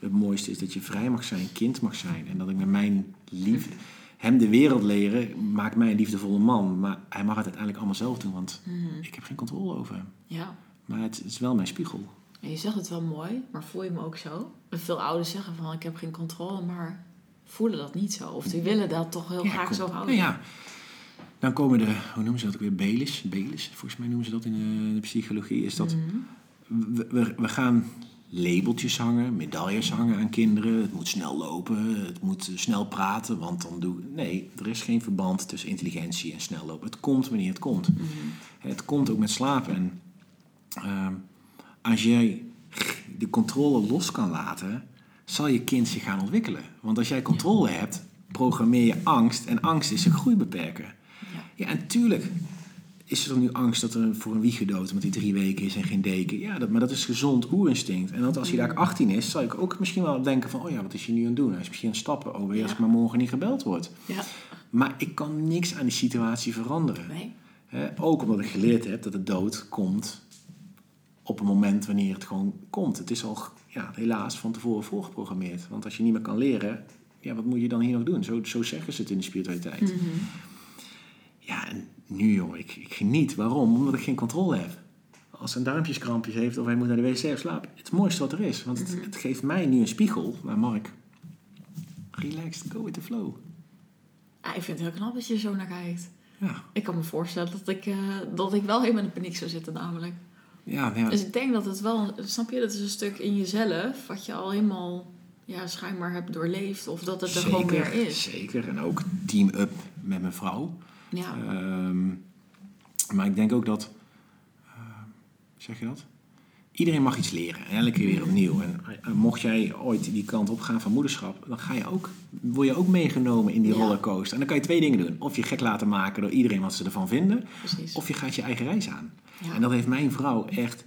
het mooiste is dat je vrij mag zijn, kind mag zijn. En dat ik met mijn liefde hem de wereld leren, maakt mij een liefdevolle man. Maar hij mag het uiteindelijk allemaal zelf doen, want ik heb geen controle over hem. Ja. Maar het is wel mijn spiegel. En je zegt het wel mooi, maar voel je me ook zo? Veel ouders zeggen van ik heb geen controle, maar voelen dat niet zo. Of die willen dat toch heel graag kom- zo houden. Nou ja, dan komen de, hoe noemen ze dat ook weer, Belis. Belis, volgens mij noemen ze dat in de, de psychologie. Is dat, Mhm. we, we, we gaan labeltjes hangen, medailles hangen aan kinderen. Het moet snel lopen, het moet eh, snel praten, want dan doe... Nee, er is geen verband tussen intelligentie en snel lopen. Het komt wanneer het komt. Mhm. Het komt ook met slapen. En ehm, als jij de controle los kan laten, zal je kind zich gaan ontwikkelen. Want als jij controle hebt, programmeer je angst. En angst is een groeibeperker. Ja. Ja, en tuurlijk is er nu angst dat er voor een wieg gedood omdat hij drie weken is en geen deken. Ja, dat, maar dat is gezond oerinstinct. En dat als hij daar 18 is, zal ik ook misschien wel denken van... oh ja, wat is hij nu aan het doen? Hij is misschien aan het stappen. Oh, weer als ik maar morgen niet gebeld word. Ja. Maar ik kan niks aan die situatie veranderen. Nee. Ook omdat ik geleerd heb dat de dood komt op een moment wanneer het gewoon komt. Het is al ja, helaas van tevoren voorgeprogrammeerd. Want als je niet meer kan leren, ja, wat moet je dan hier nog doen? Zo, zo zeggen ze het in de spiritualiteit. Mhm. Ja, en nu joh, ik, ik geniet. Waarom? Omdat ik geen controle heb. Als een duimpjeskrampjes heeft of hij moet naar de wc of slapen. Het mooiste wat er is. Want het, het geeft mij nu een spiegel. Maar Mark, relaxed, go with the flow. Ah, ik vind het heel knap dat je er zo naar kijkt. Ja, Ik kan me voorstellen dat ik, eh, dat ik wel helemaal in de paniek zou zitten namelijk. Ja. Dus ik denk dat het wel, snap je, dat is een stuk in jezelf wat je al helemaal ja, schijnbaar hebt doorleefd. Of dat het er gewoon weer is. Zeker. En ook team-up met mijn vrouw. Ja. Ehm, maar ik denk ook dat, eh, zeg je dat? Iedereen mag iets leren. En elke keer weer opnieuw. En mocht jij ooit die kant op gaan van moederschap, dan ga je ook, word je ook meegenomen in die Ja. rollercoaster. En dan kan je twee dingen doen. Of je gek laten maken door iedereen wat ze ervan vinden. Precies. Of je gaat je eigen reis aan. Ja. En dat heeft mijn vrouw echt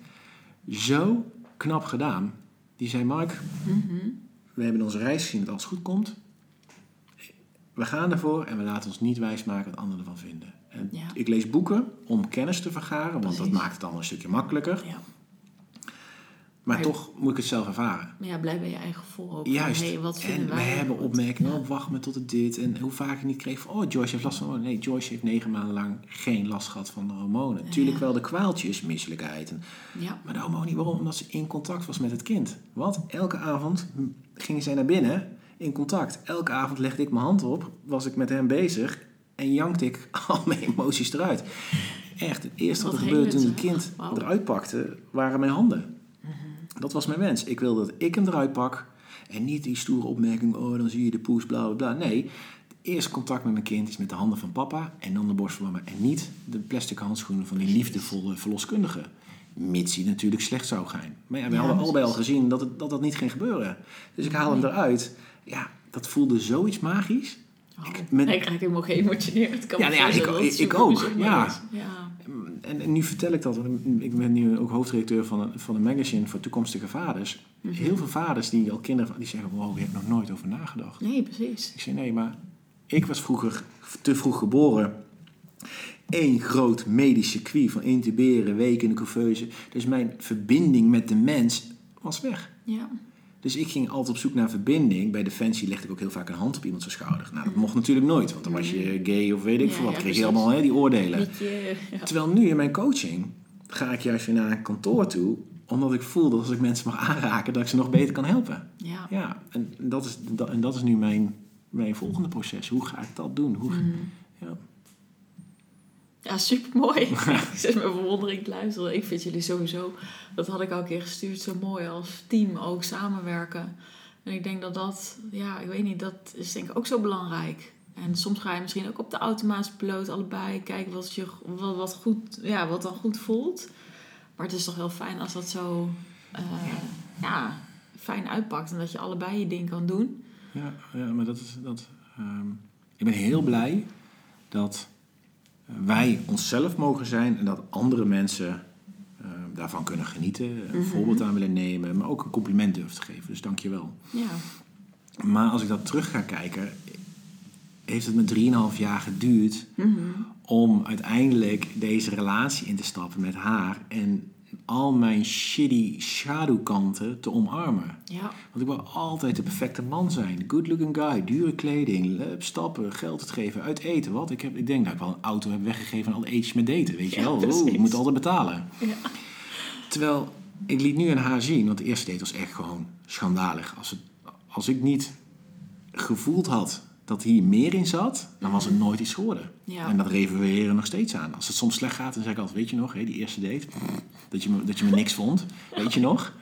zo knap gedaan. Die zei, Mark, Mhm. we hebben onze reis gezien dat alles goed komt. We gaan ervoor en we laten ons niet wijsmaken wat anderen ervan vinden. Ja. Ik lees boeken om kennis te vergaren, want dat maakt het allemaal een stukje makkelijker. Ja. Maar Maar- toch moet ik het zelf ervaren. Maar ja, blijf bij je eigen gevoel ook. Juist. Hey, wat en wij? hebben opmerkingen, Ja. oh, wacht me tot het dit. En hoe vaak ik niet kreeg van, oh, Joyce heeft last van... Oh, nee, Joyce heeft negen maanden lang geen last gehad van de hormonen. Tuurlijk Ja. wel de kwaaltjes, misselijkheid. En, Ja. maar de hormonen niet. Waarom? Omdat ze in contact was met het kind. Want elke avond ging zij naar binnen in contact. Elke avond legde ik mijn hand op, was ik met hem bezig... en jankte ik (laughs) al mijn emoties eruit. Echt, het eerste wat, Wat er gebeurde toen hè? kind eruit pakte, waren mijn handen. Dat was mijn wens. Ik wil dat ik hem eruit pak. En niet die stoere opmerking, oh dan zie je de poes, bla bla bla. Nee, het eerste contact met mijn kind is met de handen van papa en dan de borst van mama. En niet de plastic handschoenen van die liefdevolle verloskundige. Mits hij natuurlijk slecht zou gaan. Maar ja, we Ja, hadden allebei al gezien dat, het, dat dat niet ging gebeuren. Dus ik haal hem eruit. Ja, dat voelde zoiets magisch. Oh, Ik- met- ik raak helemaal geëmotioneerd. Ik kan Ja, me nou ja, ik- ik super ook, ja. ja. En, en nu vertel ik dat, want ik ben nu ook hoofdredacteur van een, van een magazine voor toekomstige vaders. Mhm. Heel veel vaders die al kinderen die zeggen, wow, hier heb ik nog nooit over nagedacht. Nee, precies. Ik zei, nee, maar ik was vroeger te vroeg geboren. Eén groot medisch circuit van intuberen, weken in de couveuse. Dus mijn verbinding met de mens was weg. Ja. Dus ik ging altijd op zoek naar verbinding. Bij Defensie legde ik ook heel vaak een hand op iemand zijn schouder. Nou, dat mocht natuurlijk nooit, want dan was je gay of weet ik Ja, veel wat. kreeg je allemaal hè, die oordelen. Beetje, ja. Terwijl nu in mijn coaching ga ik juist weer naar een kantoor toe, omdat ik voel dat als ik mensen mag aanraken, dat ik ze nog beter kan helpen. Ja. Ja, en dat is, dat, en dat is nu mijn, mijn volgende proces. Hoe ga ik dat doen? Hoe, ja. Ja, super mooi. (laughs) ik zit met verwondering te luisteren. Ik vind jullie sowieso, dat had ik al een keer gestuurd, zo mooi als team ook samenwerken. En ik denk dat dat, ja, ik weet niet, dat is denk ik ook zo belangrijk. En soms ga je misschien ook op de automatische piloot allebei kijken wat, je, wat, wat, goed, ja, wat dan goed voelt. Maar het is toch heel fijn als dat zo eh, ja, fijn uitpakt en dat je allebei je ding kan doen. Ja, ja, maar dat is. Dat, ehm, ik ben heel blij dat wij onszelf mogen zijn en dat andere mensen ehm, daarvan kunnen genieten, een Mhm. voorbeeld aan willen nemen, maar ook een compliment durven te geven. Dus dank je wel. Ja, Maar als ik dat terug ga kijken, heeft het me 3,5 jaar geduurd Mhm. om uiteindelijk deze relatie in te stappen met haar en al mijn shitty schaduwkanten te omarmen. Ja. Want ik wil altijd de perfecte man zijn. Good looking guy, dure kleding, stappen, geld te geven, uit eten. Wat? Ik, heb, ik denk dat ik wel een auto heb weggegeven aan alle eetjes met daten. Weet je Ja, wel? Oh, ik moet altijd betalen. Ja. Terwijl ik liet nu aan haar zien, want de eerste date was echt gewoon schandalig. Als, het, als ik niet gevoeld had dat hier meer in zat, dan was het nooit iets geworden. Ja. En dat refereren nog steeds aan. Als het soms slecht gaat, dan zeg ik altijd, weet je nog, hè, die eerste date, dat je, me, dat je me niks vond. Weet je nog?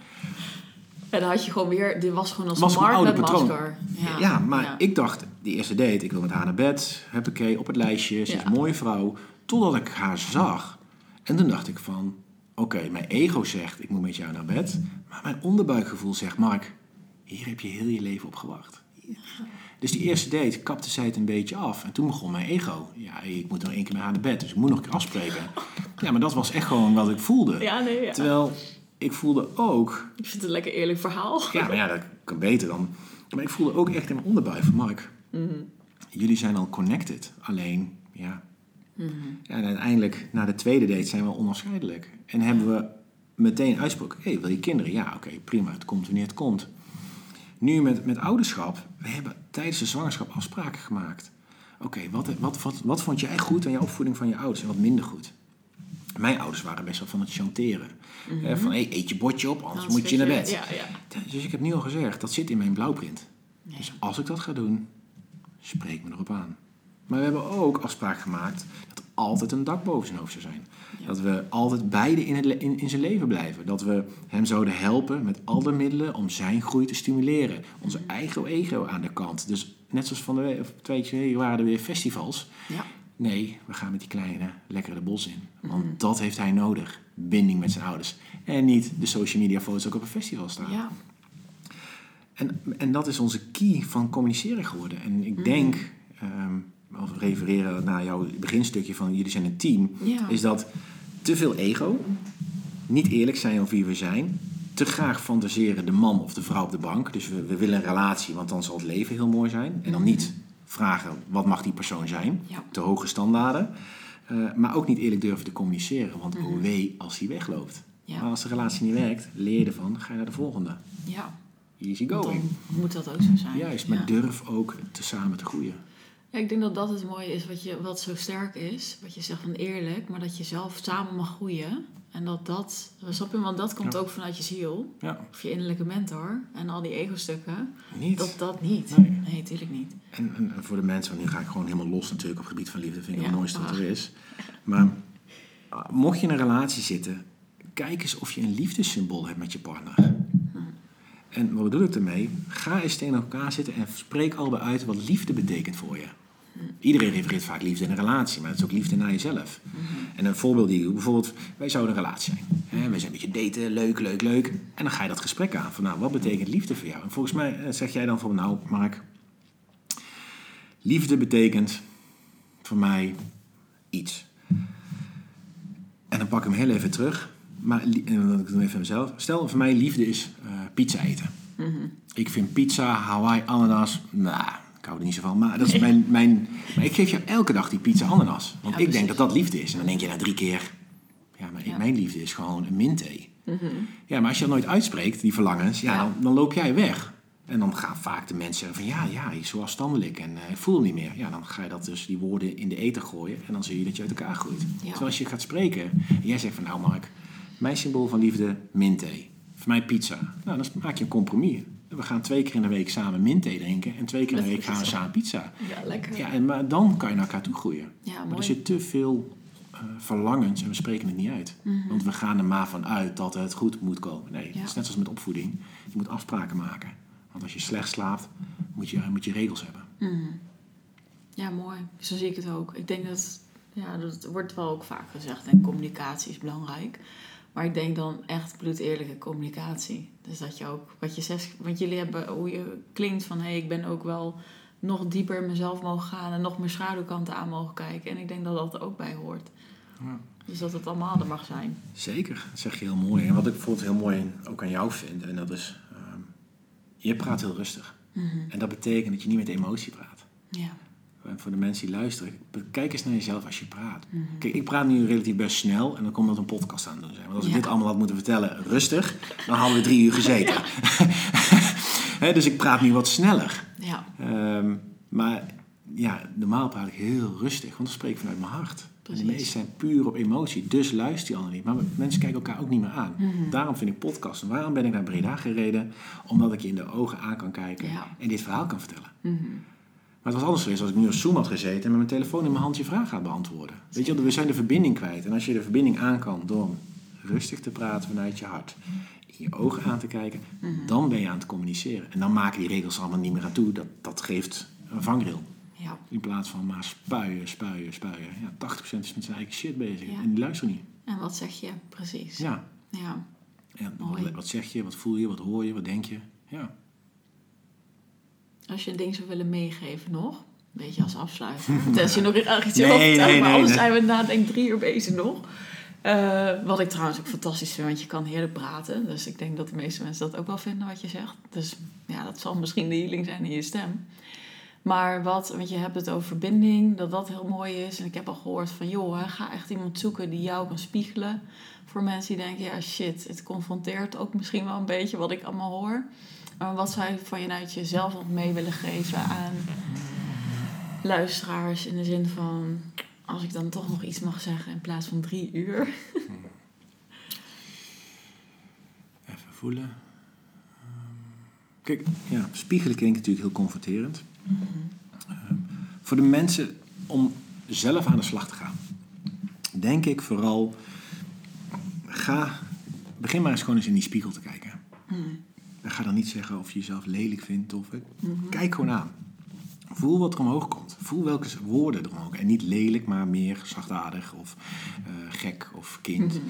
En dan had je gewoon weer, dit was gewoon als Was een markt oude patroon. masker. Ja, maar Ja. ik dacht, die eerste date, ik wil met haar naar bed, huppakee, op het lijstje, ze is een mooie vrouw. Totdat ik haar zag. En toen dacht ik van, oké, mijn ego zegt, ik moet met jou naar bed. Maar mijn onderbuikgevoel zegt, Mark, hier heb je heel je leven op gewacht. Dus die eerste date kapte zij het een beetje af. En toen begon mijn ego. Ja, ik moet nog één keer met haar naar bed, dus ik moet nog een keer afspreken. (laughs) Ja, maar dat was echt gewoon wat ik voelde. Ja, nee, ja. Terwijl ik voelde ook Ik vind het een lekker eerlijk verhaal. ja, maar ja, dat kan beter dan. Maar ik voelde ook echt in mijn onderbuik van Mark. Mhm. Jullie zijn al connected. Alleen, ja. Mhm. ja. En uiteindelijk, na de tweede date, zijn we onafscheidelijk. En hebben we meteen uitgesproken: hé, hey, wil je kinderen? Ja, oké, prima. Het komt wanneer het komt. Nu met, met ouderschap, we hebben tijdens de zwangerschap afspraken gemaakt. Oké, wat, wat, wat, wat vond jij goed aan je opvoeding van je ouders en wat minder goed? Mijn ouders waren best wel van het chanteren. Eh, van, hey, eet je bordje op, anders Anders moet je naar bed. Ja, ja. Dus ik heb nu al gezegd, dat zit in mijn blauwprint. Dus als ik dat ga doen, spreek me erop aan. Maar we hebben ook afspraak gemaakt dat altijd een dak boven zijn hoofd zou zijn. Ja. Dat we altijd beide in, het in, in zijn leven blijven. Dat we hem zouden helpen met alle middelen om zijn groei te stimuleren. Onze eigen ego aan de kant. Dus net zoals van de twee geleden waren er weer festivals. Ja. Nee, we gaan met die kleine lekker de bos in. Want Mhm. dat heeft hij nodig. Binding met zijn ouders. En niet de social media foto's ook op een festival staan. ja. En, en dat is onze key van communiceren geworden. En ik denk, ehm we refereren naar jouw beginstukje van jullie zijn een team, Ja. is dat te veel ego, niet eerlijk zijn over wie we zijn, te graag fantaseren de man of de vrouw op de bank. Dus we, we willen een relatie, want dan zal het leven heel mooi zijn. En dan niet vragen wat mag die persoon zijn, Ja. te hoge standaarden. Eh, maar ook niet eerlijk durven te communiceren, want oh wee als hij wegloopt. Ja. Maar als de relatie niet werkt, leer je ervan, ga je naar de volgende. ja. Easy going. Dan moet dat ook zo zijn. Juist, maar durf ook te samen te groeien. Ja, ik denk dat dat het mooie is wat, je, wat zo sterk is. Wat je zegt van eerlijk, maar dat je zelf samen mag groeien. En dat dat, snap je, want dat komt Ja. ook vanuit je ziel. Ja, Of je innerlijke mentor. En al die ego-stukken. niet. Dat dat niet. Nee. Nee, natuurlijk niet. En, en, en voor de mensen, want nu ga ik gewoon helemaal los natuurlijk op het gebied van liefde. vind ik Ja, het mooiste wat er is. Maar ah, mocht je in een relatie zitten, kijk eens of je een liefdessymbool hebt met je partner. En wat bedoel ik ermee? Ga eens tegen elkaar zitten en spreek allebei uit wat liefde betekent voor je. Iedereen refereert vaak liefde in een relatie, maar het is ook liefde naar jezelf. En een voorbeeld die ik doe, bijvoorbeeld, wij zouden een relatie zijn. Hè, wij zijn een beetje daten, leuk, leuk, leuk. En dan ga je dat gesprek aan van, nou, wat betekent liefde voor jou? En volgens mij eh, zeg jij dan van, nou, Mark, liefde betekent voor mij iets. En dan pak ik hem heel even terug. Maar en dan doe ik even mezelf. Stel, voor mij liefde is eh, pizza eten. Ik vind pizza, Hawaii, ananas, nou, ik hou er niet zo van. Maar, dat is mijn, (laughs) mijn, maar ik geef jou elke dag die pizza ananas. Want Ja, ik denk dat dat liefde is. En dan denk je na drie keer, ja, maar Ja. mijn liefde is gewoon een minthee. Ja, maar als je dat nooit uitspreekt, die verlangens, ja, Ja. Dan, dan loop jij weg. En dan gaan vaak de mensen van ja, ja, hij is zo afstandelijk en eh, ik voel hem niet meer. Ja, dan ga je dat dus die woorden in de eten gooien en dan zie je dat je uit elkaar groeit. Terwijl als je gaat spreken en jij zegt van nou Mark, mijn symbool van liefde, minthee. Voor mij pizza. Nou, dan maak je een compromis. We gaan twee keer in de week samen minthee drinken en twee keer in de week gaan we samen pizza. Ja, lekker. Ja, en, maar dan kan je naar elkaar toe groeien. Ja, Maar mooi. er zit te veel eh, verlangens en we spreken het niet uit. Want we gaan er maar van uit dat het goed moet komen. Nee, Mhm. Ja. het is net zoals met opvoeding. Je moet afspraken maken. Want als je slecht slaapt, moet je, moet je regels hebben. Mhm. Ja, mooi. Zo zie ik het ook. Ik denk dat, ja, dat wordt wel ook vaak gezegd. En communicatie is belangrijk. Maar ik denk dan echt bloedeerlijke communicatie. Dus dat je ook, wat je zegt, want jullie hebben hoe je klinkt van hé, hey, ik ben ook wel nog dieper in mezelf mogen gaan en nog meer schaduwkanten aan mogen kijken. En ik denk dat dat er ook bij hoort. Ja. Dus dat het allemaal er mag zijn. Zeker, dat zeg je heel mooi. En wat ik bijvoorbeeld heel mooi ook aan jou vind, en dat is, ehm, je praat heel rustig. Mhm. En dat betekent dat je niet met emotie praat. Ja. En voor de mensen die luisteren, kijk eens naar jezelf als je praat. Kijk, ik praat nu relatief best snel en dan komt dat een podcast aan doen zijn. Want als ik Ja. dit allemaal had moeten vertellen rustig, dan hadden we drie uur gezeten. (laughs) Dus ik praat nu wat sneller. Ja, Ehm, maar ja, normaal praat ik heel rustig, want dan spreek ik vanuit mijn hart. En de Precies. meeste zijn puur op emotie, dus luister je al niet. Maar mensen kijken elkaar ook niet meer aan. Mhm. Daarom vind ik podcasten. Waarom ben ik naar Breda gereden? Omdat ik je in de ogen aan kan kijken Ja. en dit verhaal kan vertellen. Mhm. Maar het was anders geweest als ik nu op Zoom had gezeten en met mijn telefoon in mijn hand je vraag gaat beantwoorden. Weet je we zijn de verbinding kwijt. En als je de verbinding aan kan door rustig te praten vanuit je hart, in je ogen aan te kijken, Mhm. dan ben je aan het communiceren. En dan maken die regels allemaal niet meer aan toe. Dat, dat geeft een vangrail. ja, In plaats van maar spuien, spuien, spuien. Ja, 80% is met zijn eigen shit bezig. Ja. En die luisteren niet. en wat zeg je precies? Ja. Ja, En wat zeg je, wat voel je, wat hoor je, wat denk je? Ja. Als je een ding zou willen meegeven nog, een beetje als afsluiter. (laughs) Tenzij je nog iets Nee, over vertellen, nee, maar nee, anders nee. zijn we na denk drie uur bezig nog. Eh, wat ik trouwens ook fantastisch vind, want je kan heerlijk praten. Dus ik denk dat de meeste mensen dat ook wel vinden wat je zegt. Dus ja, dat zal misschien de healing zijn in je stem. Maar wat, want je hebt het over verbinding, dat dat heel mooi is. En ik heb al gehoord van, joh, ga echt iemand zoeken die jou kan spiegelen. Voor mensen die denken, ja shit, het confronteert ook misschien wel een beetje wat ik allemaal hoor. Maar wat zou je vanuit jezelf nog mee willen geven aan luisteraars in de zin van, als ik dan toch nog iets mag zeggen in plaats van drie uur. (laughs) Even voelen. Ehm, Kijk, ja, spiegelen klinkt natuurlijk heel confronterend. Ehm, voor de mensen om zelf aan de slag te gaan, denk ik vooral, ga, begin maar eens gewoon eens in die spiegel te kijken. En ga dan niet zeggen of je jezelf lelijk vindt of kijk gewoon aan. Voel wat er omhoog komt. Voel welke woorden er omhoog. En niet lelijk, maar meer zachtaardig of eh, gek of kind.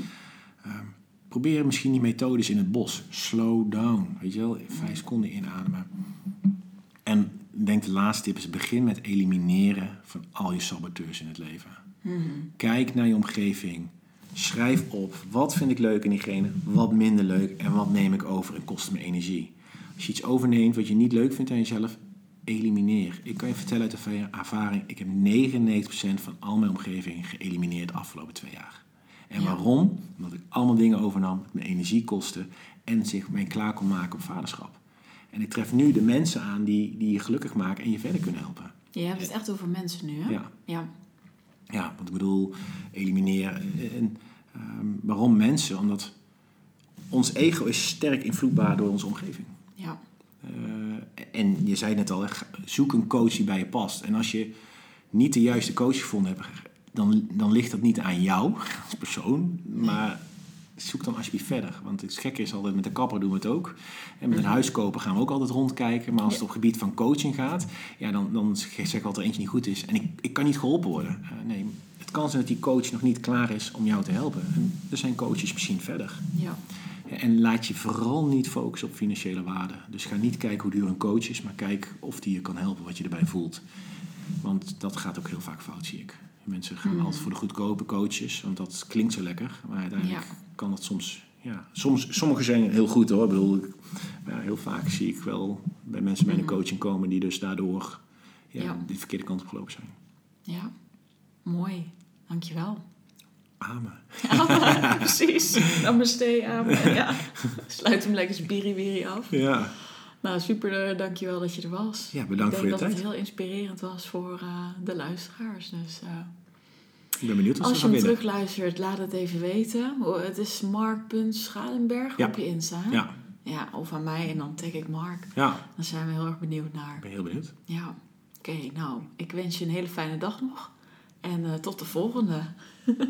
Ehm, probeer misschien die methodes in het bos. Slow down. Weet je wel, vijf seconden inademen. En ik denk de laatste tip is begin met elimineren van al je saboteurs in het leven. Kijk naar je omgeving. Schrijf op wat vind ik leuk in diegene, wat minder leuk en wat neem ik over en kost me energie. Als je iets overneemt wat je niet leuk vindt aan jezelf, elimineer. Ik kan je vertellen uit de ervaring, ik heb 99% van al mijn omgeving geëlimineerd de afgelopen twee jaar. En Ja. waarom? Omdat ik allemaal dingen overnam, me energie kostte en zich mij klaar kon maken op vaderschap. En ik tref nu de mensen aan die, die je gelukkig maken en je verder kunnen helpen. Je hebt het echt over mensen nu, hè? Ja. Ja. Ja, want ik bedoel, elimineren. En, ehm, waarom mensen? Omdat ons ego is sterk invloedbaar door onze omgeving. Ja. Eh, en je zei net al, zoek een coach die bij je past. En als je niet de juiste coach gevonden hebt, dan, dan ligt dat niet aan jou als persoon, maar zoek dan alsjeblieft verder. Want het gekke is altijd, met de kapper doen we het ook. En met een huis kopen gaan we ook altijd rondkijken. Maar als het op gebied van coaching gaat, ja, dan, dan zeg ik er eentje niet goed is. En ik, ik kan niet geholpen worden. Eh, nee, het kan zijn dat die coach nog niet klaar is om jou te helpen. En er zijn coaches misschien verder. Ja. En laat je vooral niet focussen op financiële waarde. Dus ga niet kijken hoe duur een coach is, maar kijk of die je kan helpen, wat je erbij voelt. Want dat gaat ook heel vaak fout, zie ik. Mensen gaan Mhm. altijd voor de goedkope coaches, want dat klinkt zo lekker. Maar uiteindelijk Ja. Kan dat soms... Ja, soms, sommige zijn heel goed hoor. Ik bedoel, ik- ja, heel vaak zie ik wel bij mensen bij een Mhm. coaching komen die dus daardoor ja, Ja. de verkeerde kant op gelopen zijn. Ja. Mooi. Dankjewel. Amen. Ja, (laughs) precies. Namaste, amen. (laughs) Ja. Sluit hem lekker spiri af. Ja, Nou, super. eh, Dankjewel dat je er was. ja bedankt ik voor denk je dat tijd. het heel inspirerend was voor eh, de luisteraars. Dus eh, Ik ben benieuwd wat als je hem terugluistert, laat het even weten. Het is mark.schalenberg Ja. op je Insta. Ja, ja. Of aan mij en dan tag ik Mark. ja, Dan zijn we heel erg benieuwd naar. ik ben heel benieuwd. Ja. Oké, nou, ik wens je een hele fijne dag nog. En eh, tot de volgende. (laughs)